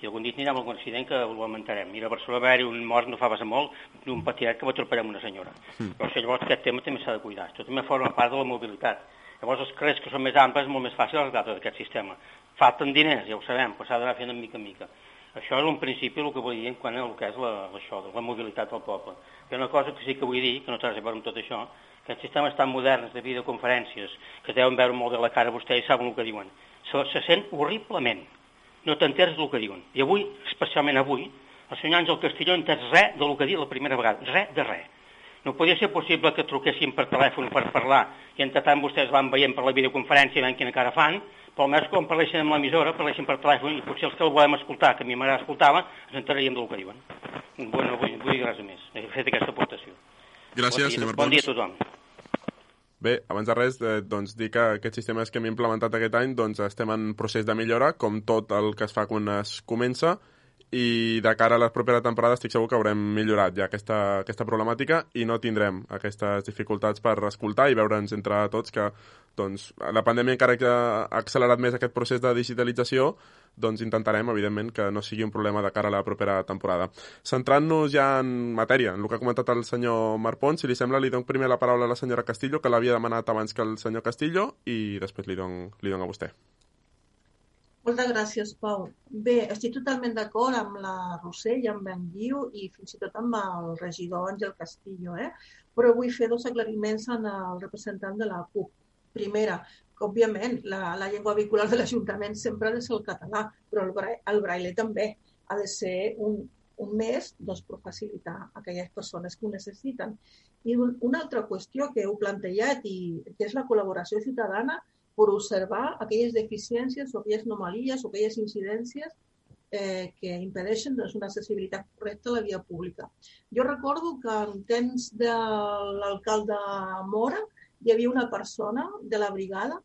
i algun dia anirà amb algun accident que ho lamentarem. Mira, a Barcelona va haver un mort no fa pas molt d'un patinet que va atropellar una senyora. Mm. Però això, llavors aquest tema també s'ha de cuidar. Això també forma part de la mobilitat. Llavors els carrers que són més amples és molt més fàcil arreglar tot aquest sistema. Falten diners, ja ho sabem, però s'ha d'anar fent de mica en mica. Això és un principi el que vull dir quan el que és la, això, la mobilitat del poble. Hi ha una cosa que sí que vull dir, que no té a veure amb tot això, que els sistemes tan moderns de videoconferències, que deuen veure molt de la cara vostès i saben el que diuen, se, se sent horriblement no t'entens del que diuen. I avui, especialment avui, el senyor Àngel Castilló no entès res del que dit la primera vegada, res de res. No podia ser possible que truquessin per telèfon per parlar i entre tant vostès van veient per la videoconferència i veient quina cara fan, però almenys quan parlessin amb l'emissora, parlessin per telèfon i potser els que el volem escoltar, que a mi m'agrada escoltava, ens enteraríem del que diuen. Bueno, no vull, vull dir res més. He fet aquesta aportació. Gràcies, bon dia, senyor Martons. Bon dia a tothom. Bé, abans de res, eh, doncs, dir que aquests sistemes que hem implementat aquest any doncs, estem en procés de millora, com tot el que es fa quan es comença, i de cara a la propera temporada estic segur que haurem millorat ja aquesta, aquesta problemàtica i no tindrem aquestes dificultats per escoltar i veure'ns entre tots que doncs, la pandèmia encara que ha accelerat més aquest procés de digitalització doncs intentarem, evidentment, que no sigui un problema de cara a la propera temporada. Centrant-nos ja en matèria, en el que ha comentat el senyor Marpont, si li sembla, li dono primer la paraula a la senyora Castillo, que l'havia demanat abans que el senyor Castillo, i després li dono, li dono a vostè. Moltes gràcies, Pau. Bé, estic totalment d'acord amb la Roser i amb en Guiu i fins i tot amb el regidor Àngel Castillo, eh? però vull fer dos aclariments en el representant de la CUP. Primera, òbviament, la, la llengua vehicular de l'Ajuntament sempre ha de ser el català, però el, braille, el braille també ha de ser un, un més doncs, per facilitar a aquelles persones que ho necessiten. I un, una altra qüestió que heu plantejat i que és la col·laboració ciutadana per observar aquelles deficiències o aquelles anomalies o aquelles incidències eh, que impedeixen doncs, una accessibilitat correcta a la via pública. Jo recordo que en temps de l'alcalde Mora hi havia una persona de la brigada,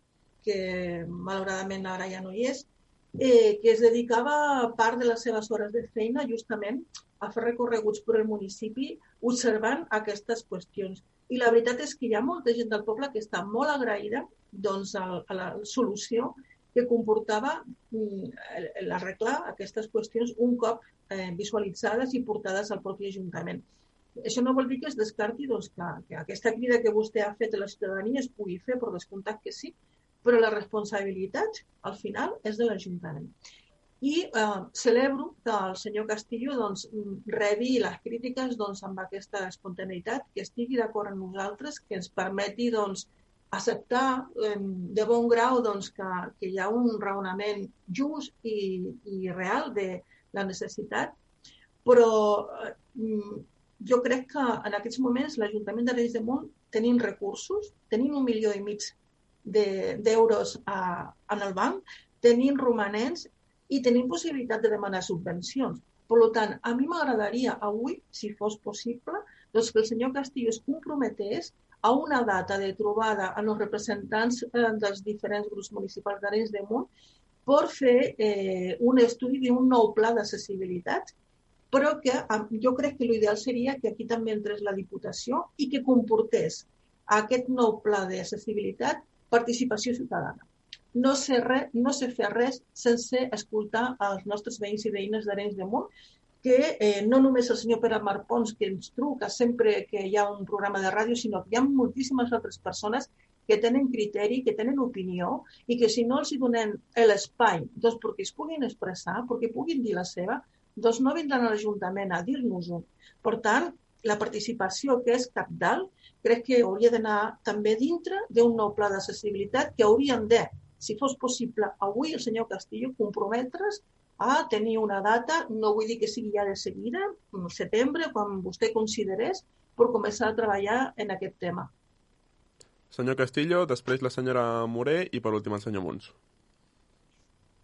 que malauradament ara ja no hi és, eh, que es dedicava part de les seves hores de feina justament a fer recorreguts per el municipi observant aquestes qüestions. I la veritat és que hi ha molta gent del poble que està molt agraïda doncs, a, a la solució que comportava mm, l'arreglar aquestes qüestions un cop eh, visualitzades i portades al propi Ajuntament. Això no vol dir que es descarti doncs, que, que aquesta crida que vostè ha fet a la ciutadania es pugui fer, per descomptat que sí, però la responsabilitat, al final, és de l'Ajuntament. I eh, celebro que el senyor Castillo doncs, rebi les crítiques doncs, amb aquesta espontaneïtat, que estigui d'acord amb nosaltres, que ens permeti doncs, acceptar eh, de bon grau doncs, que, que hi ha un raonament just i, i real de la necessitat, però eh, jo crec que en aquests moments l'Ajuntament de Reis de Munt tenim recursos, tenim un milió i mig d'euros de, en el banc, tenim romanents i tenim possibilitat de demanar subvencions. Per tant, a mi m'agradaria avui, si fos possible, doncs que el senyor Castillo es comprometés a una data de trobada amb els representants eh, dels diferents grups municipals d'Arenys de Munt per fer eh, un estudi d'un nou pla d'accessibilitat però que jo crec que l'ideal seria que aquí també entrés la Diputació i que comportés aquest nou pla d'accessibilitat participació ciutadana. No sé, res, no sé fer res sense escoltar els nostres veïns i veïnes d'Arenys de Munt, que eh, no només el senyor Pere Marpons, que ens truca sempre que hi ha un programa de ràdio, sinó que hi ha moltíssimes altres persones que tenen criteri, que tenen opinió i que si no els hi donem l'espai doncs perquè es puguin expressar, perquè puguin dir la seva, doncs no vindran a l'Ajuntament a dir-nos-ho. Per tant, la participació, que és capdalt, crec que hauria d'anar també dintre d'un nou pla d'accessibilitat que hauríem de, si fos possible, avui el senyor Castillo comprometre's a tenir una data, no vull dir que sigui ja de seguida, en setembre, quan vostè considerés, per començar a treballar en aquest tema. Senyor Castillo, després la senyora Moré i per últim el senyor Mons.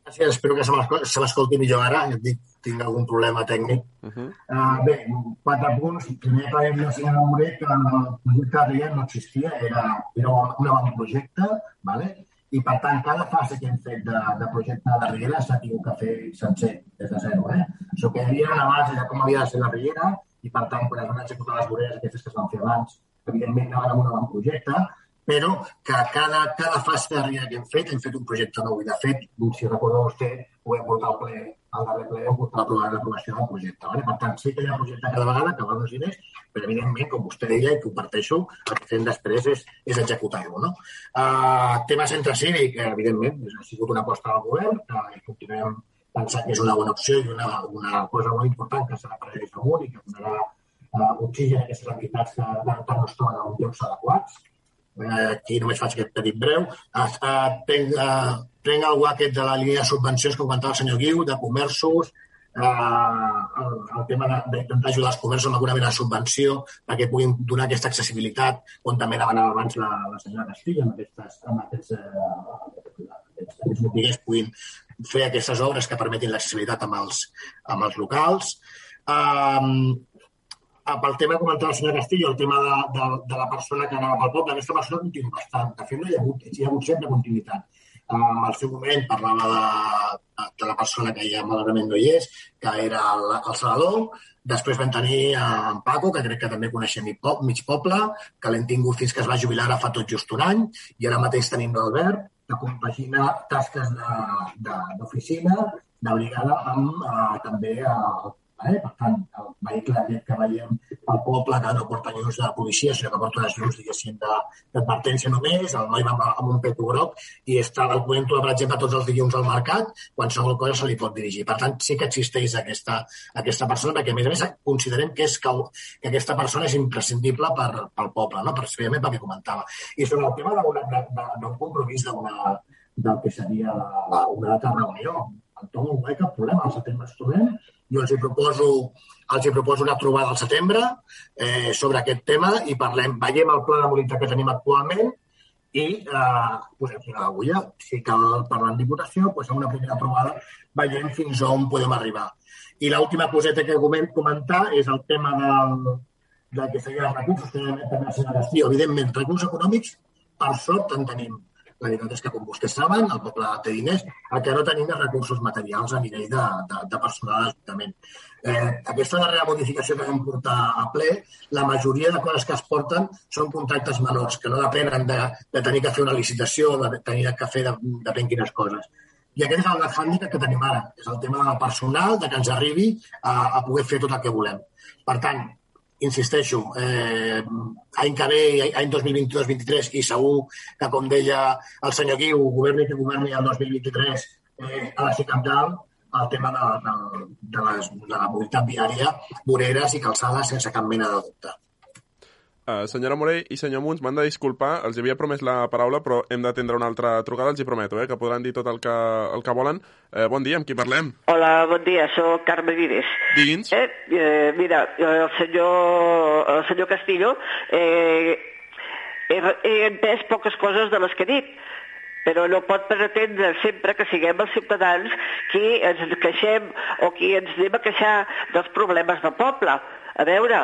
Gràcies, espero que se m'escolti millor ara, ja dic, tinc algun problema tècnic. Uh -huh. uh, bé, quatre punts. Primer, de la senyora Moret, que el projecte de no existia, era, era un avantprojecte, vale? I per tant, cada fase que hem fet de, de projecte de la Riera s'ha tingut que fer sencer, des de zero. Eh? Això que hi havia una base de com havia de ser la Riera, i per tant, quan es van executar les voreres aquestes que es van fer abans, evidentment anaven amb un avantprojecte, però que cada, cada fase de Riera que hem fet, hem fet un projecte nou. I, de fet, si recordeu vostè, ho hem portat al ple, al darrer ple, hem portat a l'aprovació del projecte. Vale? Per tant, sí que hi ha projecte cada vegada, que val els diners, però, evidentment, com vostè deia, i comparteixo, el que fem després és, és executar-ho. No? Uh, tema centre cívic, evidentment, ha sigut una aposta del govern, que continuem pensant que és una bona opció i una, una cosa molt important que serà per a amunt i que donarà uh, oxigen a aquestes entitats que tant no es troben en llocs adequats eh, aquí només faig aquest petit breu, eh, eh, prenc, eh, prenc el aquest de la línia de subvencions que comentava el senyor Guiu, de comerços, eh, el, tema d'intentar ajudar els comerços amb alguna mena de subvenció perquè puguin donar aquesta accessibilitat on també demanava abans la, la senyora Castilla amb, aquestes, amb aquests, eh, aquests, aquests botiguers puguin fer aquestes obres que permetin l'accessibilitat amb, els, amb els locals. Um, pel tema que comentava el senyor Castillo, el tema de, de, de la persona que anava pel poble, aquesta persona continua bastant. De fet, no hi ha hagut, hi ha hagut sempre continuïtat. Um, al seu moment parlava de, de la persona que ja malauradament no hi és, que era el, el Salvador. Després vam tenir en Paco, que crec que també coneixem mig poble, que l'hem tingut fins que es va jubilar ara fa tot just un any, i ara mateix tenim l'Albert, que compagina tasques d'oficina, de, de brigada, amb uh, també uh, Eh? Per tant, el vehicle aquest que veiem al poble que no porta llums de policia, sinó que porta unes llums, diguéssim, d'advertència només, el noi va amb un peto groc i està el comento, per exemple, tots els dilluns al mercat, qualsevol cosa se li pot dirigir. Per tant, sí que existeix aquesta, aquesta persona, perquè a més a més considerem que, és que, que aquesta persona és imprescindible per, pel poble, no? pel que comentava. I sobre el tema d'un compromís d'una del que seria la, una de reunió, Tom no hi ha cap problema, al setembre ens trobem jo els hi proposo, els hi proposo una trobada al setembre eh, sobre aquest tema i parlem, veiem el pla de mobilitat que tenim actualment i eh, posem una l'agulla. Si cal parlar en diputació, doncs en una primera trobada veiem fins on podem arribar. I l'última coseta que comentar és el tema del, del que serien els recursos que també la senyora Castillo. Evidentment, recursos econòmics, per sort, en tenim la veritat és que, com vostès saben, el poble té diners, el que no tenim és recursos materials a nivell de, de, de personal de l'Ajuntament. Eh, aquesta darrera modificació que vam portar a ple, la majoria de coses que es porten són contractes menors, que no depenen de, de tenir que fer una licitació, de tenir que fer de, depèn quines coses. I aquest és el hàndicap que tenim ara, és el tema del personal, de que ens arribi a, a poder fer tot el que volem. Per tant, insisteixo, eh, any que ve, any 2022-2023, i segur que, com deia el senyor Guiu, governi que governi el 2023, eh, ha de ser cap dalt el tema de, de, de, les, de la mobilitat viària, voreres i calçades sense cap mena de dubte. Uh, senyora Morell i senyor Munts, m'han de disculpar, els havia promès la paraula, però hem d'atendre una altra trucada, els hi prometo, eh, que podran dir tot el que, el que volen. Uh, bon dia, amb qui parlem? Hola, bon dia, sóc Carme Vives. Digui'ns. Eh, eh, mira, el senyor, el senyor Castillo, eh, he, he entès poques coses de les que he dit, però no pot pretendre sempre que siguem els ciutadans qui ens queixem o qui ens anem a queixar dels problemes del poble a veure,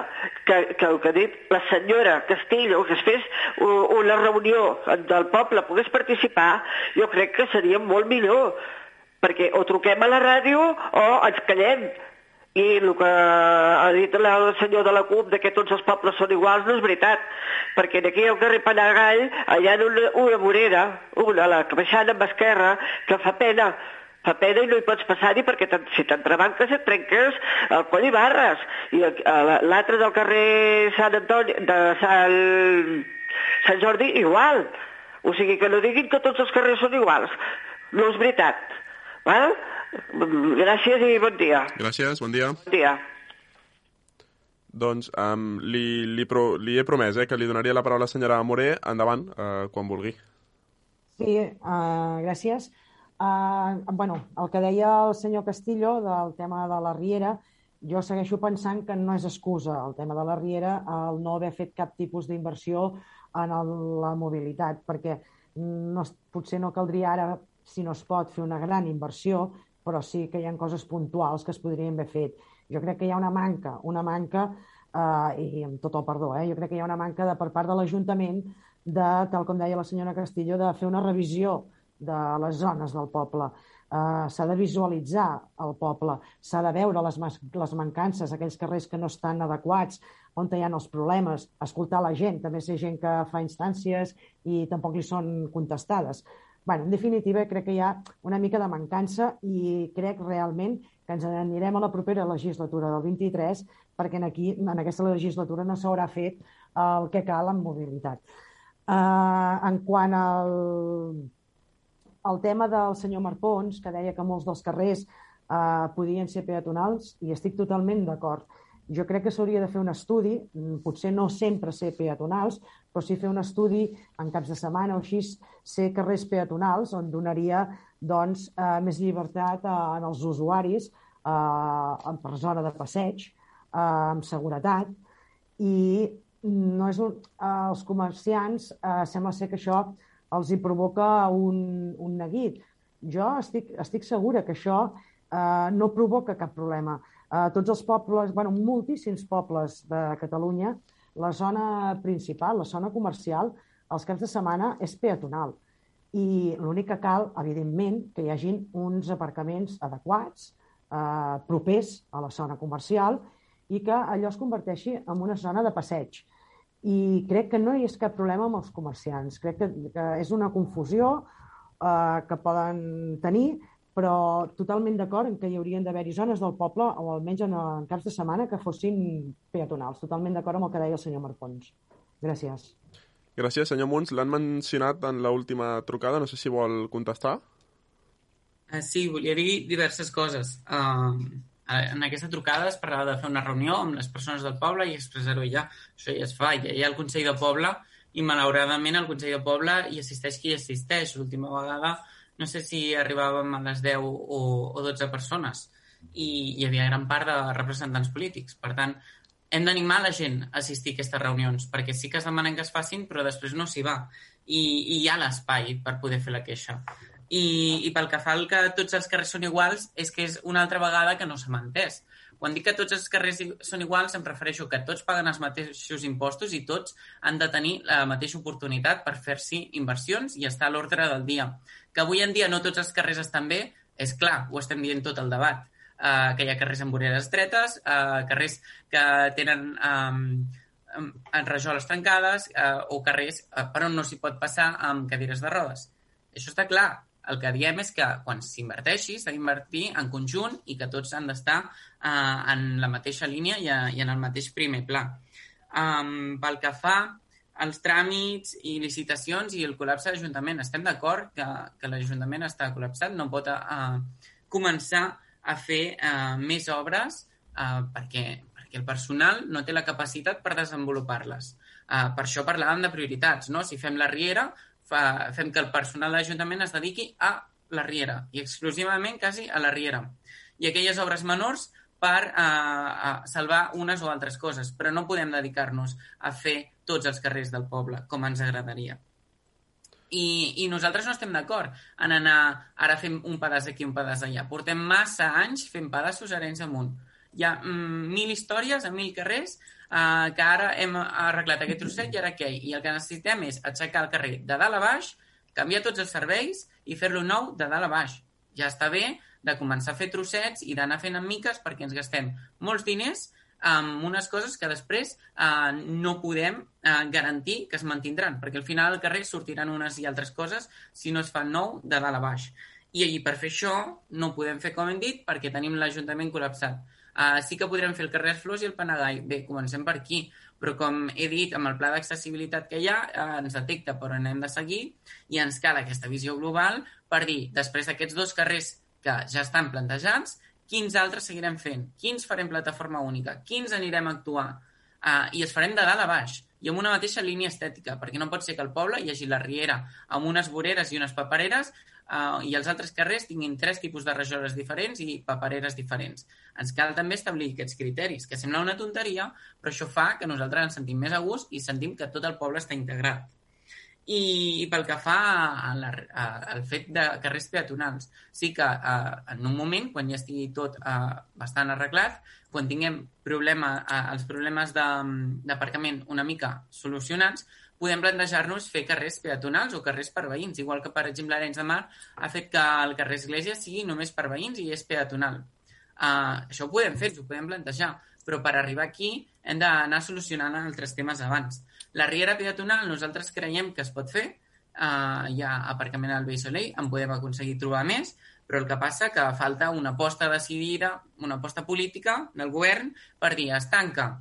que, que el que ha dit la senyora Castillo, que es fes una reunió del poble, pogués participar, jo crec que seria molt millor, perquè o truquem a la ràdio o ens callem. I el que ha dit el senyor de la CUP de que tots els pobles són iguals no és veritat, perquè d'aquí al carrer Panagall hi ha una, una vorera, una, la baixant amb esquerra, que fa pena, fa pena i no hi pots passar-hi perquè si t'entrebanques et trenques el coll i barres. I l'altre del carrer Sant Antoni, de Sant, Sant Jordi, igual. O sigui, que no diguin que tots els carrers són iguals. No és veritat. Val? Gràcies i bon dia. Gràcies, bon dia. Bon dia. Doncs um, li, li, pro, li he promès eh, que li donaria la paraula a la senyora Moré. Endavant, uh, quan vulgui. Sí, uh, gràcies. Uh, bueno, el que deia el senyor Castillo del tema de la Riera, jo segueixo pensant que no és excusa el tema de la Riera el no haver fet cap tipus d'inversió en el, la mobilitat, perquè no, potser no caldria ara, si no es pot, fer una gran inversió, però sí que hi ha coses puntuals que es podrien haver fet. Jo crec que hi ha una manca, una manca, eh, i amb tot el perdó, eh, jo crec que hi ha una manca de, per part de l'Ajuntament de, tal com deia la senyora Castillo, de fer una revisió de les zones del poble. Uh, s'ha de visualitzar el poble, s'ha de veure les, les mancances, aquells carrers que no estan adequats, on hi ha els problemes, escoltar la gent, també sé gent que fa instàncies i tampoc li són contestades. Bueno, en definitiva, crec que hi ha una mica de mancança i crec realment que ens anirem a la propera legislatura del 23 perquè en, aquí, en aquesta legislatura no s'haurà fet el que cal en mobilitat. Uh, en quant al, el tema del senyor Marpons, que deia que molts dels carrers eh, podien ser peatonals, i estic totalment d'acord. Jo crec que s'hauria de fer un estudi, mm, potser no sempre ser peatonals, però sí fer un estudi en caps de setmana o així, ser carrers peatonals, on donaria doncs, eh, més llibertat a, en els usuaris eh, per zona de passeig, eh, amb seguretat, i no és un, eh, els comerciants eh, sembla ser que això els hi provoca un, un neguit. Jo estic, estic segura que això eh, no provoca cap problema. Eh, tots els pobles, bueno, moltíssims pobles de Catalunya, la zona principal, la zona comercial, els caps de setmana és peatonal. I l'únic que cal, evidentment, que hi hagin uns aparcaments adequats, eh, propers a la zona comercial, i que allò es converteixi en una zona de passeig i crec que no hi és cap problema amb els comerciants. Crec que, que és una confusió eh, que poden tenir, però totalment d'acord en que hi haurien d'haver-hi zones del poble, o almenys en, en caps de setmana, que fossin peatonals. Totalment d'acord amb el que deia el senyor Marpons. Gràcies. Gràcies, senyor Munts. L'han mencionat en l'última trucada. No sé si vol contestar. Uh, sí, volia dir diverses coses. Uh, en aquesta trucada es parlava de fer una reunió amb les persones del poble i expressar-ho ja. Això ja es fa, ja hi ha el Consell de Poble i malauradament al Consell de Poble hi assisteix qui hi assisteix. L'última vegada no sé si arribàvem a les 10 o, o 12 persones i hi havia gran part de representants polítics. Per tant, hem d'animar la gent a assistir a aquestes reunions, perquè sí que es demanen que es facin, però després no s'hi va. I, I hi ha l'espai per poder fer la queixa. I, I pel que fa al que tots els carrers són iguals, és que és una altra vegada que no s'ha entès. Quan dic que tots els carrers són iguals, em refereixo que tots paguen els mateixos impostos i tots han de tenir la mateixa oportunitat per fer-s'hi inversions i estar a l'ordre del dia. Que avui en dia no tots els carrers estan bé, és clar, ho estem dient tot el debat. Uh, que hi ha carrers amb voreres estretes, uh, carrers que tenen um, um, rajoles trencades uh, o carrers uh, per on no s'hi pot passar amb cadires de rodes. Això està clar, el que diem és que quan s'inverteixi s'ha d'invertir en conjunt i que tots han d'estar uh, en la mateixa línia i, a, i en el mateix primer pla. Um, pel que fa als tràmits i licitacions i el col·lapse de l'Ajuntament, estem d'acord que, que l'Ajuntament està col·lapsat, no pot uh, començar a fer uh, més obres uh, perquè, perquè el personal no té la capacitat per desenvolupar-les. Uh, per això parlàvem de prioritats, no? Si fem la Riera, fa, fem que el personal de l'Ajuntament es dediqui a la Riera i exclusivament quasi a la Riera. I aquelles obres menors per eh, a salvar unes o altres coses, però no podem dedicar-nos a fer tots els carrers del poble, com ens agradaria. I, i nosaltres no estem d'acord en anar ara fem un pedaç aquí, un pedaç allà. Portem massa anys fent pedaços arenys amunt. Hi ha mm, mil històries a mil carrers uh, que ara hem arreglat aquest trosset i ara què? I el que necessitem és aixecar el carrer de dalt a baix, canviar tots els serveis i fer-lo nou de dalt a baix. Ja està bé de començar a fer trossets i d'anar fent en miques perquè ens gastem molts diners amb unes coses que després uh, no podem uh, garantir que es mantindran, perquè al final al carrer sortiran unes i altres coses si no es fa nou de dalt a baix. I, I per fer això no podem fer com hem dit perquè tenim l'Ajuntament col·lapsat. Uh, sí que podrem fer el carrer Flors i el Panagai. Bé, comencem per aquí, però com he dit, amb el pla d'accessibilitat que hi ha, uh, ens detecta per on hem de seguir i ens cal aquesta visió global per dir, després d'aquests dos carrers que ja estan plantejats, quins altres seguirem fent, quins farem plataforma única, quins anirem a actuar, uh, i els farem de dalt a baix i amb una mateixa línia estètica, perquè no pot ser que al poble hi hagi la Riera amb unes voreres i unes papereres uh, i els altres carrers tinguin tres tipus de rajoles diferents i papereres diferents. Ens cal també establir aquests criteris, que sembla una tonteria, però això fa que nosaltres ens sentim més a gust i sentim que tot el poble està integrat. I, i pel que fa a la, al fet de carrers peatonals, sí que a, en un moment, quan ja estigui tot a, bastant arreglat, quan tinguem problema, a, els problemes d'aparcament una mica solucionats, podem plantejar-nos fer carrers peatonals o carrers per veïns, igual que, per exemple, Arenys de Mar ha fet que el carrer Església sigui només per veïns i és peatonal. Uh, això ho podem fer, ho podem plantejar, però per arribar aquí hem d'anar solucionant altres temes abans. La Riera Peatonal nosaltres creiem que es pot fer, uh, hi ha aparcament al Vell Soleil, en podem aconseguir trobar més, però el que passa que falta una aposta decidida, una aposta política del govern per dir es tanca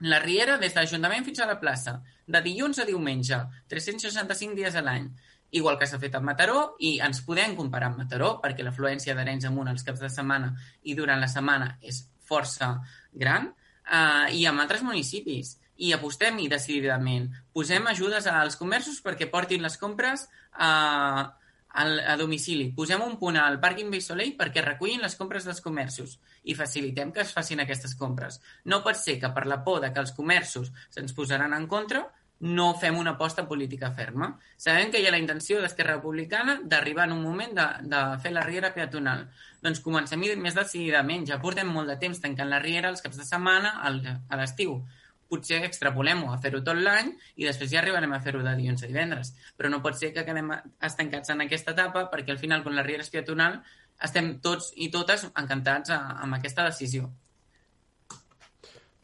la Riera des de l'Ajuntament fins a la plaça, de dilluns a diumenge, 365 dies a l'any. Igual que s'ha fet a Mataró, i ens podem comparar amb Mataró, perquè l'afluència d'Arenys amunt els caps de setmana i durant la setmana és força gran, eh, i amb altres municipis. I apostem-hi decididament. Posem ajudes als comerços perquè portin les compres a... Eh, a domicili. Posem un punt al pàrquing Bay Soleil perquè recullin les compres dels comerços i facilitem que es facin aquestes compres. No pot ser que per la por de que els comerços se'ns posaran en contra no fem una aposta política ferma. Sabem que hi ha la intenció d'Esquerra Republicana d'arribar en un moment de, de fer la riera peatonal. Doncs comencem més decididament. Ja portem molt de temps tancant la riera els caps de setmana al, a l'estiu potser extrapolem-ho a fer-ho tot l'any i després ja arribarem a fer-ho de dilluns a divendres. Però no pot ser que quedem estancats en aquesta etapa perquè al final, quan la riera és peatonal, estem tots i totes encantats a, amb aquesta decisió.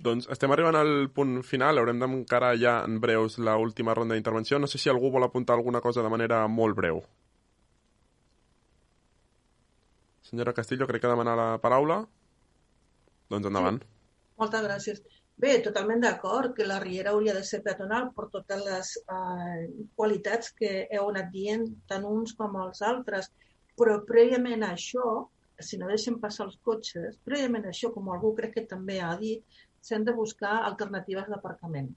Doncs estem arribant al punt final, haurem d'encarar ja en breus l última ronda d'intervenció. No sé si algú vol apuntar alguna cosa de manera molt breu. Senyora Castillo, crec que demana la paraula. Doncs endavant. Sí. Moltes gràcies. Bé, totalment d'acord que la Riera hauria de ser peatonal per totes les eh, qualitats que heu anat dient tant uns com els altres, però prèviament a això, si no deixem passar els cotxes, prèviament a això, com algú crec que també ha dit, s'han de buscar alternatives d'aparcament.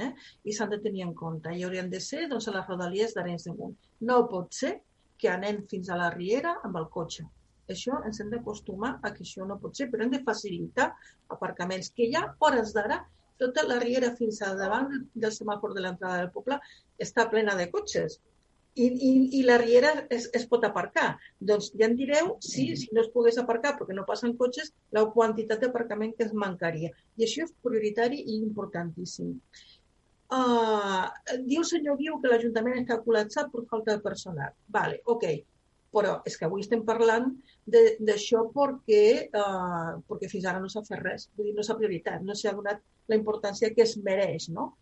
Eh? I s'han de tenir en compte. I haurien de ser doncs, a les rodalies d'Arenys de Munt. No pot ser que anem fins a la Riera amb el cotxe. Això ens hem d'acostumar a que això no pot ser, però hem de facilitar aparcaments, que ja, hores d'ara, tota la riera fins al davant del semàfor de l'entrada del poble està plena de cotxes. I, i, i la riera es, es pot aparcar. Doncs ja em direu si, si no es pogués aparcar perquè no passen cotxes, la quantitat d'aparcament que es mancaria. I això és prioritari i importantíssim. Uh, diu el senyor Guiu que l'Ajuntament està col·lapsat per falta de personal. Vale, ok però és que avui estem parlant d'això perquè, eh, perquè fins ara no s'ha fet res, vull dir, no s'ha prioritat, no s'ha donat la importància que es mereix, no?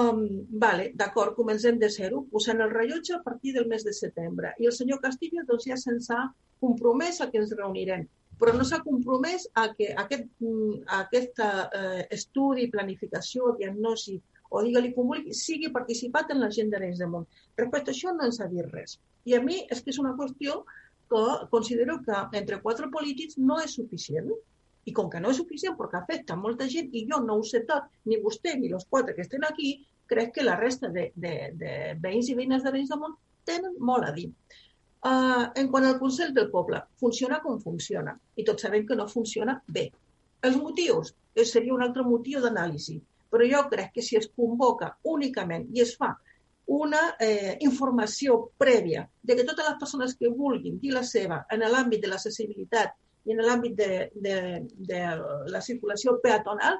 Um, vale, d'acord, comencem de zero, posant el rellotge a partir del mes de setembre. I el senyor Castillo doncs, ja se'ns ha compromès a que ens reunirem, però no s'ha compromès a que aquest, mm, aquest eh, estudi, planificació, diagnosi o digue-li vulgui, sigui participat en l'agenda d'Arenys de Munt. Respecte a això no ens ha dit res. I a mi és que és una qüestió que considero que entre quatre polítics no és suficient. I com que no és suficient perquè afecta molta gent i jo no ho sé tot, ni vostè ni els quatre que estan aquí, crec que la resta de, de, de veïns i veïnes Veïns de Mont tenen molt a dir. Uh, en quant al Consell del Poble, funciona com funciona i tots sabem que no funciona bé. Els motius eh, seria un altre motiu d'anàlisi, però jo crec que si es convoca únicament i es fa una eh, informació prèvia de que totes les persones que vulguin dir la seva en l'àmbit de l'accessibilitat i en l'àmbit de, de, de la circulació peatonal,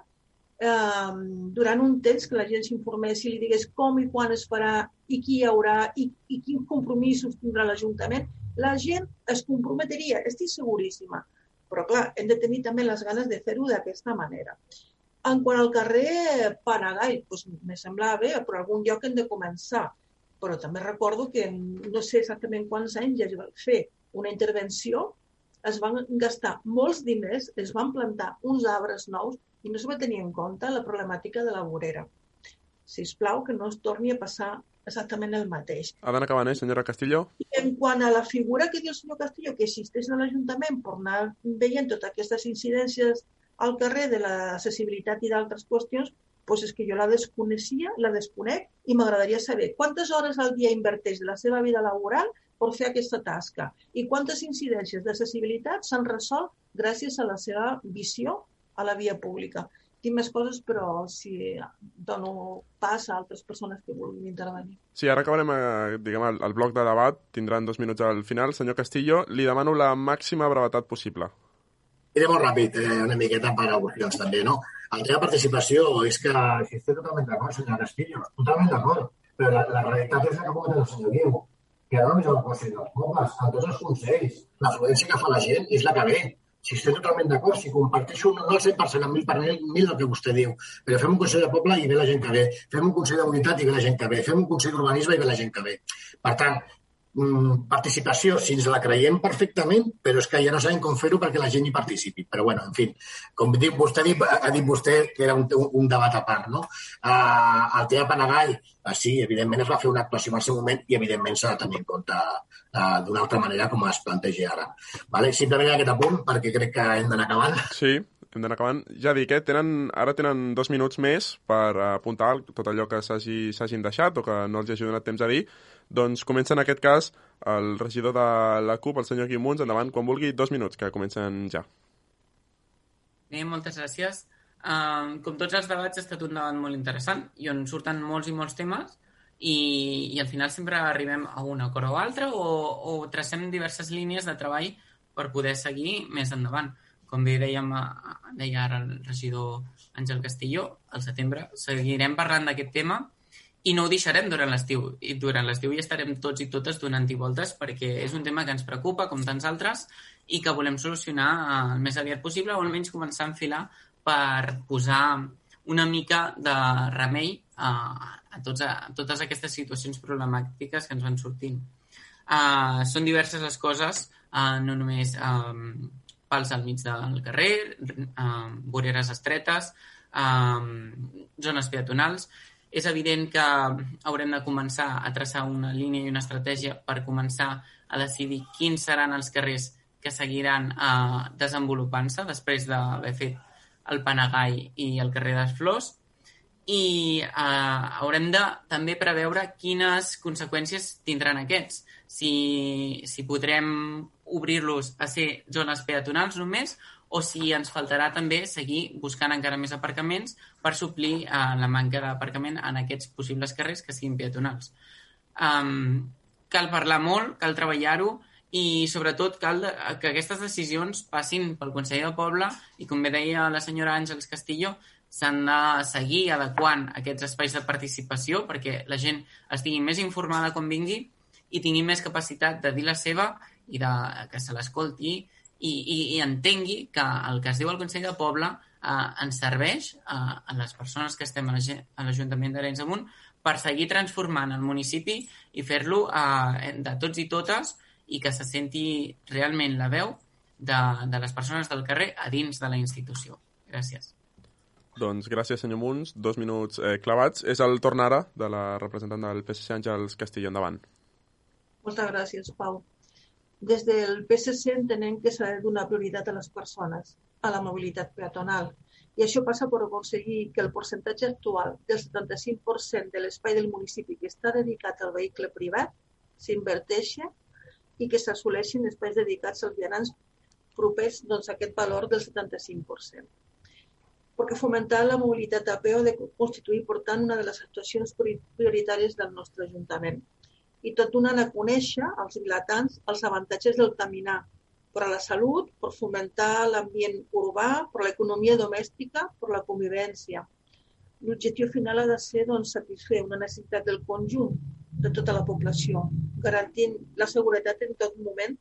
eh, durant un temps que la gent s'informés i li digués com i quan es farà i qui hi haurà i, i quins compromisos tindrà l'Ajuntament, la gent es comprometria, estic seguríssima. Però, clar, hem de tenir també les ganes de fer-ho d'aquesta manera. En quant al carrer Panagai, doncs, me semblava bé, però algun lloc hem de començar. Però també recordo que no sé exactament quants anys ja es va fer una intervenció es van gastar molts diners, es van plantar uns arbres nous i no es va tenir en compte la problemàtica de la vorera. Si us plau, que no es torni a passar exactament el mateix. Ha d'anar acabant, eh, senyora Castillo? I en quant a la figura que diu el senyor Castillo, que existeix a l'Ajuntament per anar veient totes aquestes incidències al carrer de l'accessibilitat i d'altres qüestions, doncs és que jo la desconeixia, la desconec i m'agradaria saber quantes hores al dia inverteix de la seva vida laboral per fer aquesta tasca i quantes incidències d'accessibilitat s'han resolt gràcies a la seva visió a la via pública. Tinc més coses, però si dono pas a altres persones que vulguin intervenir. Sí, ara acabarem eh, diguem, el, el bloc de debat, tindran dos minuts al final. Senyor Castillo, li demano la màxima brevetat possible. Iré molt ràpid, eh, una miqueta per al·lusions també, no? El tema de participació és que, si estic totalment d'acord, senyor Castillo, totalment d'acord, però la, la realitat és la que comenta el senyor Guiu que no només el Consell dels Pobles, a tots els consells. L'afluència que fa la gent és la que ve. Si estic totalment d'acord, si comparteixo no al 100%, amb mil per mil, mil del que vostè diu, però fem un Consell de Poble i ve la gent que ve, fem un Consell de Mobilitat i ve la gent que ve, fem un Consell d'Urbanisme i ve la gent que ve. Per tant, participació, si ens la creiem perfectament, però és que ja no sabem com fer-ho perquè la gent hi participi. Però, bueno, en fi, com diu, vostè ha dit vostè que era un, un debat a part, no? Uh, el tema Panagall, uh, sí, evidentment es va fer una actuació en el seu moment i, evidentment, s'ha de tenir en compte uh, d'una altra manera com es planteja ara. Vale? Simplement aquest apunt, perquè crec que hem d'anar acabant. Sí, hem d'anar acabant. Ja dic, eh, tenen, ara tenen dos minuts més per apuntar tot allò que s'hagin deixat o que no els hagi donat temps a dir, doncs comença en aquest cas el regidor de la CUP, el senyor Quimuns, endavant, quan vulgui, dos minuts, que comencen ja. Bé, moltes gràcies. Uh, com tots els debats ha estat un debat molt interessant i on surten molts i molts temes i, i al final sempre arribem a un acord o altre o, o tracem diverses línies de treball per poder seguir més endavant. Com bé dèiem, deia ara el regidor Àngel Castillo, al setembre seguirem parlant d'aquest tema i no ho deixarem durant l'estiu. I durant l'estiu hi estarem tots i totes donant i voltes perquè és un tema que ens preocupa, com tants altres, i que volem solucionar el més aviat possible o almenys començar a enfilar per posar una mica de remei a, a, tots, a, a totes aquestes situacions problemàtiques que ens van sortint. Uh, són diverses les coses, uh, no només um, pals al mig del carrer, uh, voreres estretes, um, zones peatonals, és evident que haurem de començar a traçar una línia i una estratègia per començar a decidir quins seran els carrers que seguiran eh, desenvolupant-se després d'haver fet el Panagai i el carrer de les Flors i eh, haurem de també preveure quines conseqüències tindran aquests. Si, si podrem obrir-los a ser zones peatonals només o si ens faltarà també seguir buscant encara més aparcaments per suplir uh, la manca d'aparcament en aquests possibles carrers que siguin peatonals. Um, cal parlar molt, cal treballar-ho i sobretot cal que aquestes decisions passin pel Consell del Poble i com bé deia la senyora Àngels Castillo s'han de seguir adequant aquests espais de participació perquè la gent estigui més informada com vingui i tingui més capacitat de dir la seva i de que se l'escolti i, i, i entengui que el que es diu al Consell de Poble eh, ens serveix a, a les persones que estem a l'Ajuntament d'Arenys Amunt per seguir transformant el municipi i fer-lo eh, de tots i totes i que se senti realment la veu de, de les persones del carrer a dins de la institució. Gràcies. Doncs gràcies, senyor Munts. Dos minuts eh, clavats. És el torn ara de la representant del PSC, Àngels Castillo. Endavant. Moltes gràcies, Pau. Des del PSC entenem que s'ha de donar prioritat a les persones, a la mobilitat peatonal. I això passa per aconseguir que el percentatge actual del 75% de l'espai del municipi que està dedicat al vehicle privat s'inverteixi i que s'assoleixin espais dedicats als vianants propers doncs, a aquest valor del 75% perquè fomentar la mobilitat a peu ha de constituir, per tant, una de les actuacions prioritàries del nostre Ajuntament. I tot donant a conèixer als vilatans els avantatges del caminar per a la salut, per fomentar l'ambient urbà, per l'economia domèstica, per la convivència. L'objectiu final ha de ser doncs, satisfer una necessitat del conjunt de tota la població, garantint la seguretat en tot moment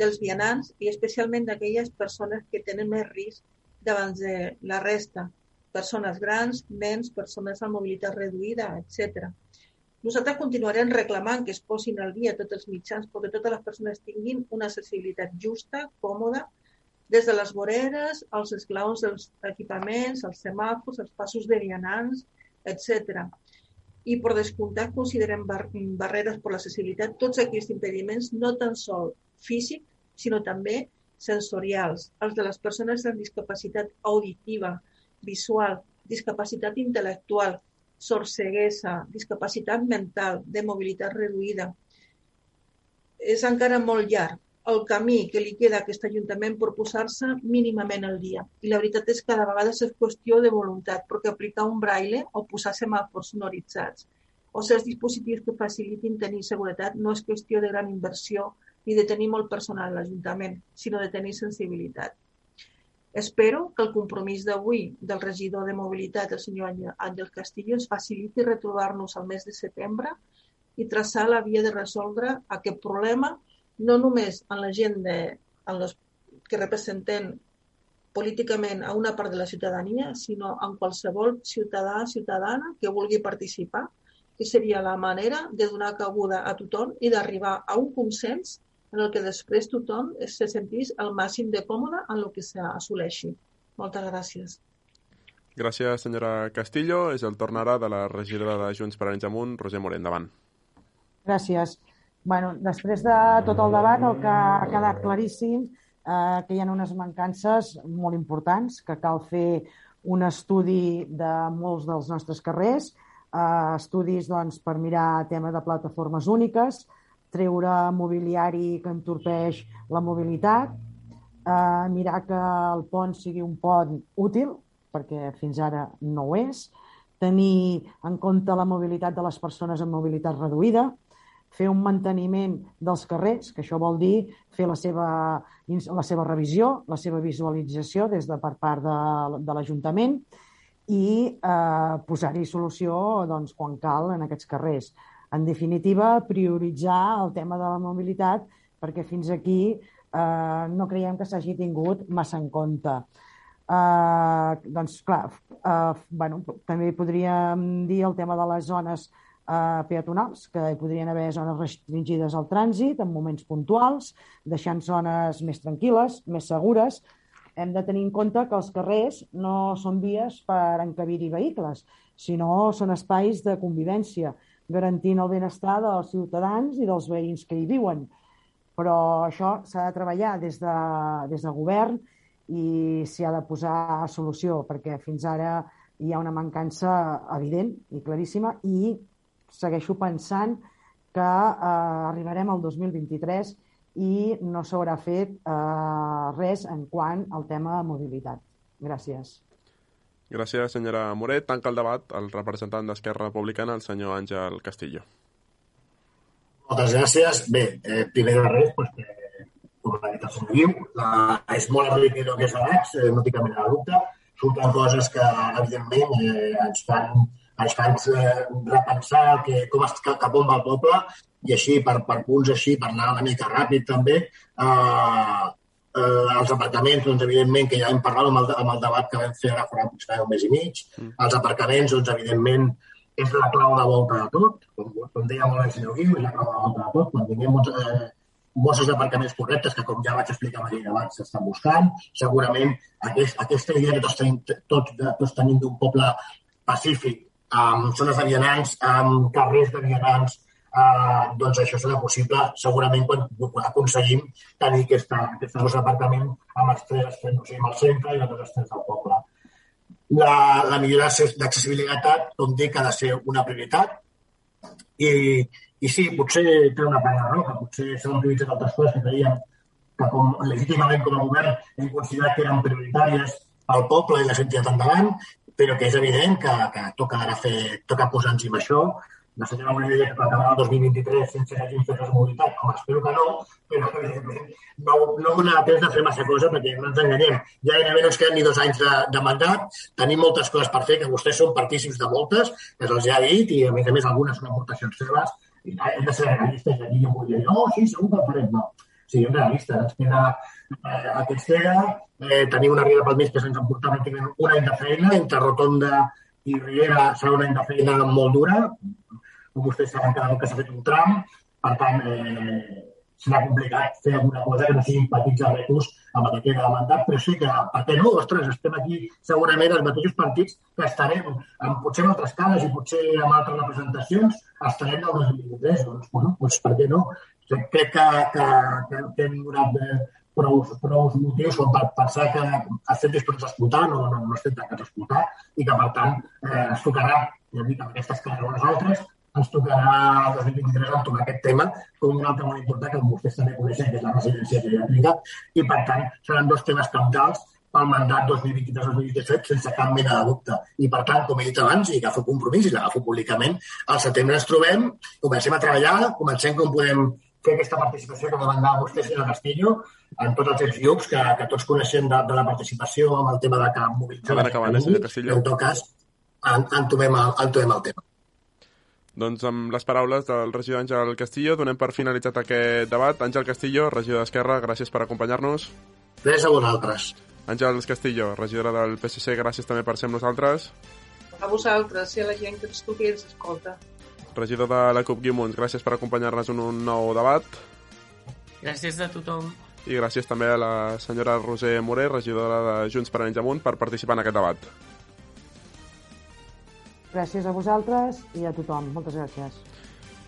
dels vianants i especialment d'aquelles persones que tenen més risc davant de la resta, persones grans, nens, persones amb mobilitat reduïda, etc. Nosaltres continuarem reclamant que es posin al dia tots els mitjans perquè totes les persones tinguin una accessibilitat justa, còmoda, des de les voreres, als esclaons dels equipaments, els semàfors, els passos de vianants, etc. I per descomptat considerem bar barreres per l'accessibilitat tots aquests impediments no tan sol físic, sinó també sensorials, els de les persones amb discapacitat auditiva, visual, discapacitat intel·lectual, sorceguesa, discapacitat mental, de mobilitat reduïda. És encara molt llarg el camí que li queda a aquest Ajuntament per posar-se mínimament al dia. I la veritat és que cada vegada és qüestió de voluntat, perquè aplicar un braille o posar semàfors sonoritzats o certs dispositius que facilitin tenir seguretat no és qüestió de gran inversió ni de tenir molt personal a l'Ajuntament, sinó de tenir sensibilitat. Espero que el compromís d'avui del regidor de mobilitat, el senyor Àngel Castillo, ens faciliti retrobar-nos al mes de setembre i traçar la via de resoldre aquest problema, no només en la gent de, en les, que representen políticament a una part de la ciutadania, sinó en qualsevol ciutadà, ciutadana que vulgui participar, que seria la manera de donar cabuda a tothom i d'arribar a un consens en el que després tothom se sentís el màxim de còmode en el que s'assoleixi. Moltes gràcies. Gràcies, senyora Castillo. És el torn ara de la regidora de Junts per Anys Amunt, Roger Morent. Endavant. Gràcies. Bueno, després de tot el debat, el que ha quedat claríssim eh, que hi ha unes mancances molt importants, que cal fer un estudi de molts dels nostres carrers, eh, estudis doncs, per mirar tema de plataformes úniques, treure mobiliari que entorpeix la mobilitat, eh, mirar que el pont sigui un pont útil, perquè fins ara no ho és, tenir en compte la mobilitat de les persones amb mobilitat reduïda, fer un manteniment dels carrers, que això vol dir fer la seva, la seva revisió, la seva visualització des de per part de, de l'Ajuntament i eh, posar-hi solució doncs, quan cal en aquests carrers. En definitiva, prioritzar el tema de la mobilitat perquè fins aquí eh, no creiem que s'hagi tingut massa en compte. Eh, doncs, clar, eh, bueno, també podríem dir el tema de les zones eh, peatonals, que hi podrien haver zones restringides al trànsit en moments puntuals, deixant zones més tranquil·les, més segures. Hem de tenir en compte que els carrers no són vies per encabir-hi vehicles, sinó són espais de convivència garantint el benestar dels ciutadans i dels veïns que hi viuen. Però això s'ha de treballar des de, des del govern i s'hi ha de posar solució, perquè fins ara hi ha una mancança evident i claríssima i segueixo pensant que eh, arribarem al 2023 i no s'haurà fet eh, res en quant al tema de mobilitat. Gràcies. Gràcies, senyora Moret. Tanca el debat el representant d'Esquerra Republicana, el senyor Àngel Castillo. Moltes gràcies. Bé, eh, primer de res, pues, que, com la dit el la, és molt enriquidor que és l'AX, eh, no tinc cap mena de dubte. Surten coses que, evidentment, eh, ens fan, ens fan eh, repensar que, com es, cap on va el poble i així, per, per punts així, per anar una mica ràpid també, eh, Eh, els aparcaments, doncs, evidentment, que ja hem parlat amb el, amb el debat que vam fer ara fa aproximadament un mes i mig. Mm. Els aparcaments, doncs, evidentment, és la clau de volta de tot. Com, com deia molt el senyor Guiu, és la clau de volta de tot. Quan tinguem eh, bosses d'aparcaments correctes, que com ja vaig explicar amb aquell debat, s'estan buscant, segurament aquest, aquesta idea que tots tenim, tots, tots tenim d'un poble pacífic, amb zones de vianants, amb carrers de vianants, eh, doncs això serà possible segurament quan aconseguim tenir aquesta, aquesta dos d'aparcament amb els tres extrems, o sigui, amb el centre i els dos extrems del poble. La, la millora d'accessibilitat, com dic, ha de ser una prioritat i, i sí, potser té una part de raó, potser s'han prioritzat altres coses que creiem que com, legítimament com a govern hem considerat que eren prioritàries al poble i les entitats endavant, però que és evident que, que toca ara fer, toca posar-nos amb això la senyora Morell deia que acabar el 2023 sense que hagin fet mobilitat, com espero que no, però no, no m'ha temps de fer massa cosa perquè no ens enganyem. Ja gairebé no ens queden ni dos anys de, de mandat, tenim moltes coses per fer, que vostès són partícips de moltes, que se'ls ha dit, i a més a més algunes són aportacions seves, i hem de ser realistes, i jo vull dir, no, sí, segur que el farem, no. Siguem realistes, ens queda eh, aquest queda, eh, tenim una riera pel mig que se'ns han portat un any de feina, entre Rotonda i Riera serà un any de feina molt dura, com vostès saben, cada cop que s'ha fet un tram, per tant, eh, serà complicat fer alguna cosa que no siguin petits arretos amb el que queda de mandat, però sí que, per què no? Ostres, estem aquí segurament els mateixos partits que estarem, amb, potser amb altres cares i potser amb altres representacions, estarem del 2023. Doncs, bueno, doncs per què no? Crec que, que, que, que hem donat eh, prou, prou motius per pensar que estem disposats a escoltar, no, no, no estem tancats a escoltar, i que, per tant, eh, es tocarà, ja dic, amb aquestes cares o nosaltres, ens tocarà el 2023 entomar aquest tema com un altre molt important que vostès també coneixen, que és la residència pediàtrica, i per tant seran dos temes capdals pel mandat 2023-2027 sense cap mena de dubte. I per tant, com he dit abans, i agafo compromís i l'agafo públicament, al setembre ens trobem, comencem a treballar, comencem com podem fer aquesta participació que va mandar vostè, senyora Castillo, en tots els temps grups que, que tots coneixem de, de la participació amb el tema de que mobilitzem... Acabant, eh, Castillo? En tot cas, entomem el, entomem el tema. Doncs amb les paraules del regidor Àngel Castillo donem per finalitzat aquest debat. Àngel Castillo, regidor d'Esquerra, gràcies per acompanyar-nos. Gràcies a vosaltres. Àngel Castillo, regidora del PSC, gràcies també per ser amb nosaltres. A vosaltres i a la gent que ens truqui i ens escolta. Regidor de la CUP Guimuns, gràcies per acompanyar-nos en un nou debat. Gràcies a tothom. I gràcies també a la senyora Roser Moré, regidora de Junts per Anys Amunt, per participar en aquest debat. Gràcies a vosaltres i a tothom. Moltes gràcies.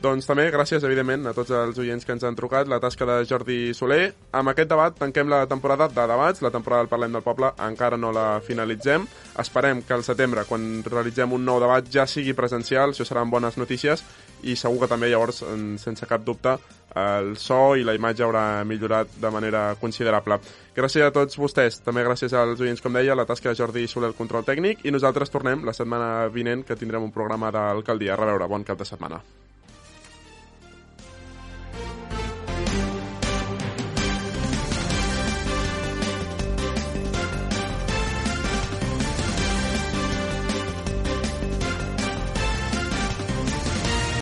Doncs també gràcies, evidentment, a tots els oients que ens han trucat, la tasca de Jordi Soler. Amb aquest debat tanquem la temporada de debats, la temporada del Parlem del Poble encara no la finalitzem. Esperem que al setembre, quan realitzem un nou debat, ja sigui presencial, això seran bones notícies, i segur que també llavors, sense cap dubte, el so i la imatge haurà millorat de manera considerable. Gràcies a tots vostès, també gràcies als oients, com deia, la tasca de Jordi Soler, el control tècnic, i nosaltres tornem la setmana vinent, que tindrem un programa d'alcaldia. A reveure, bon cap de setmana.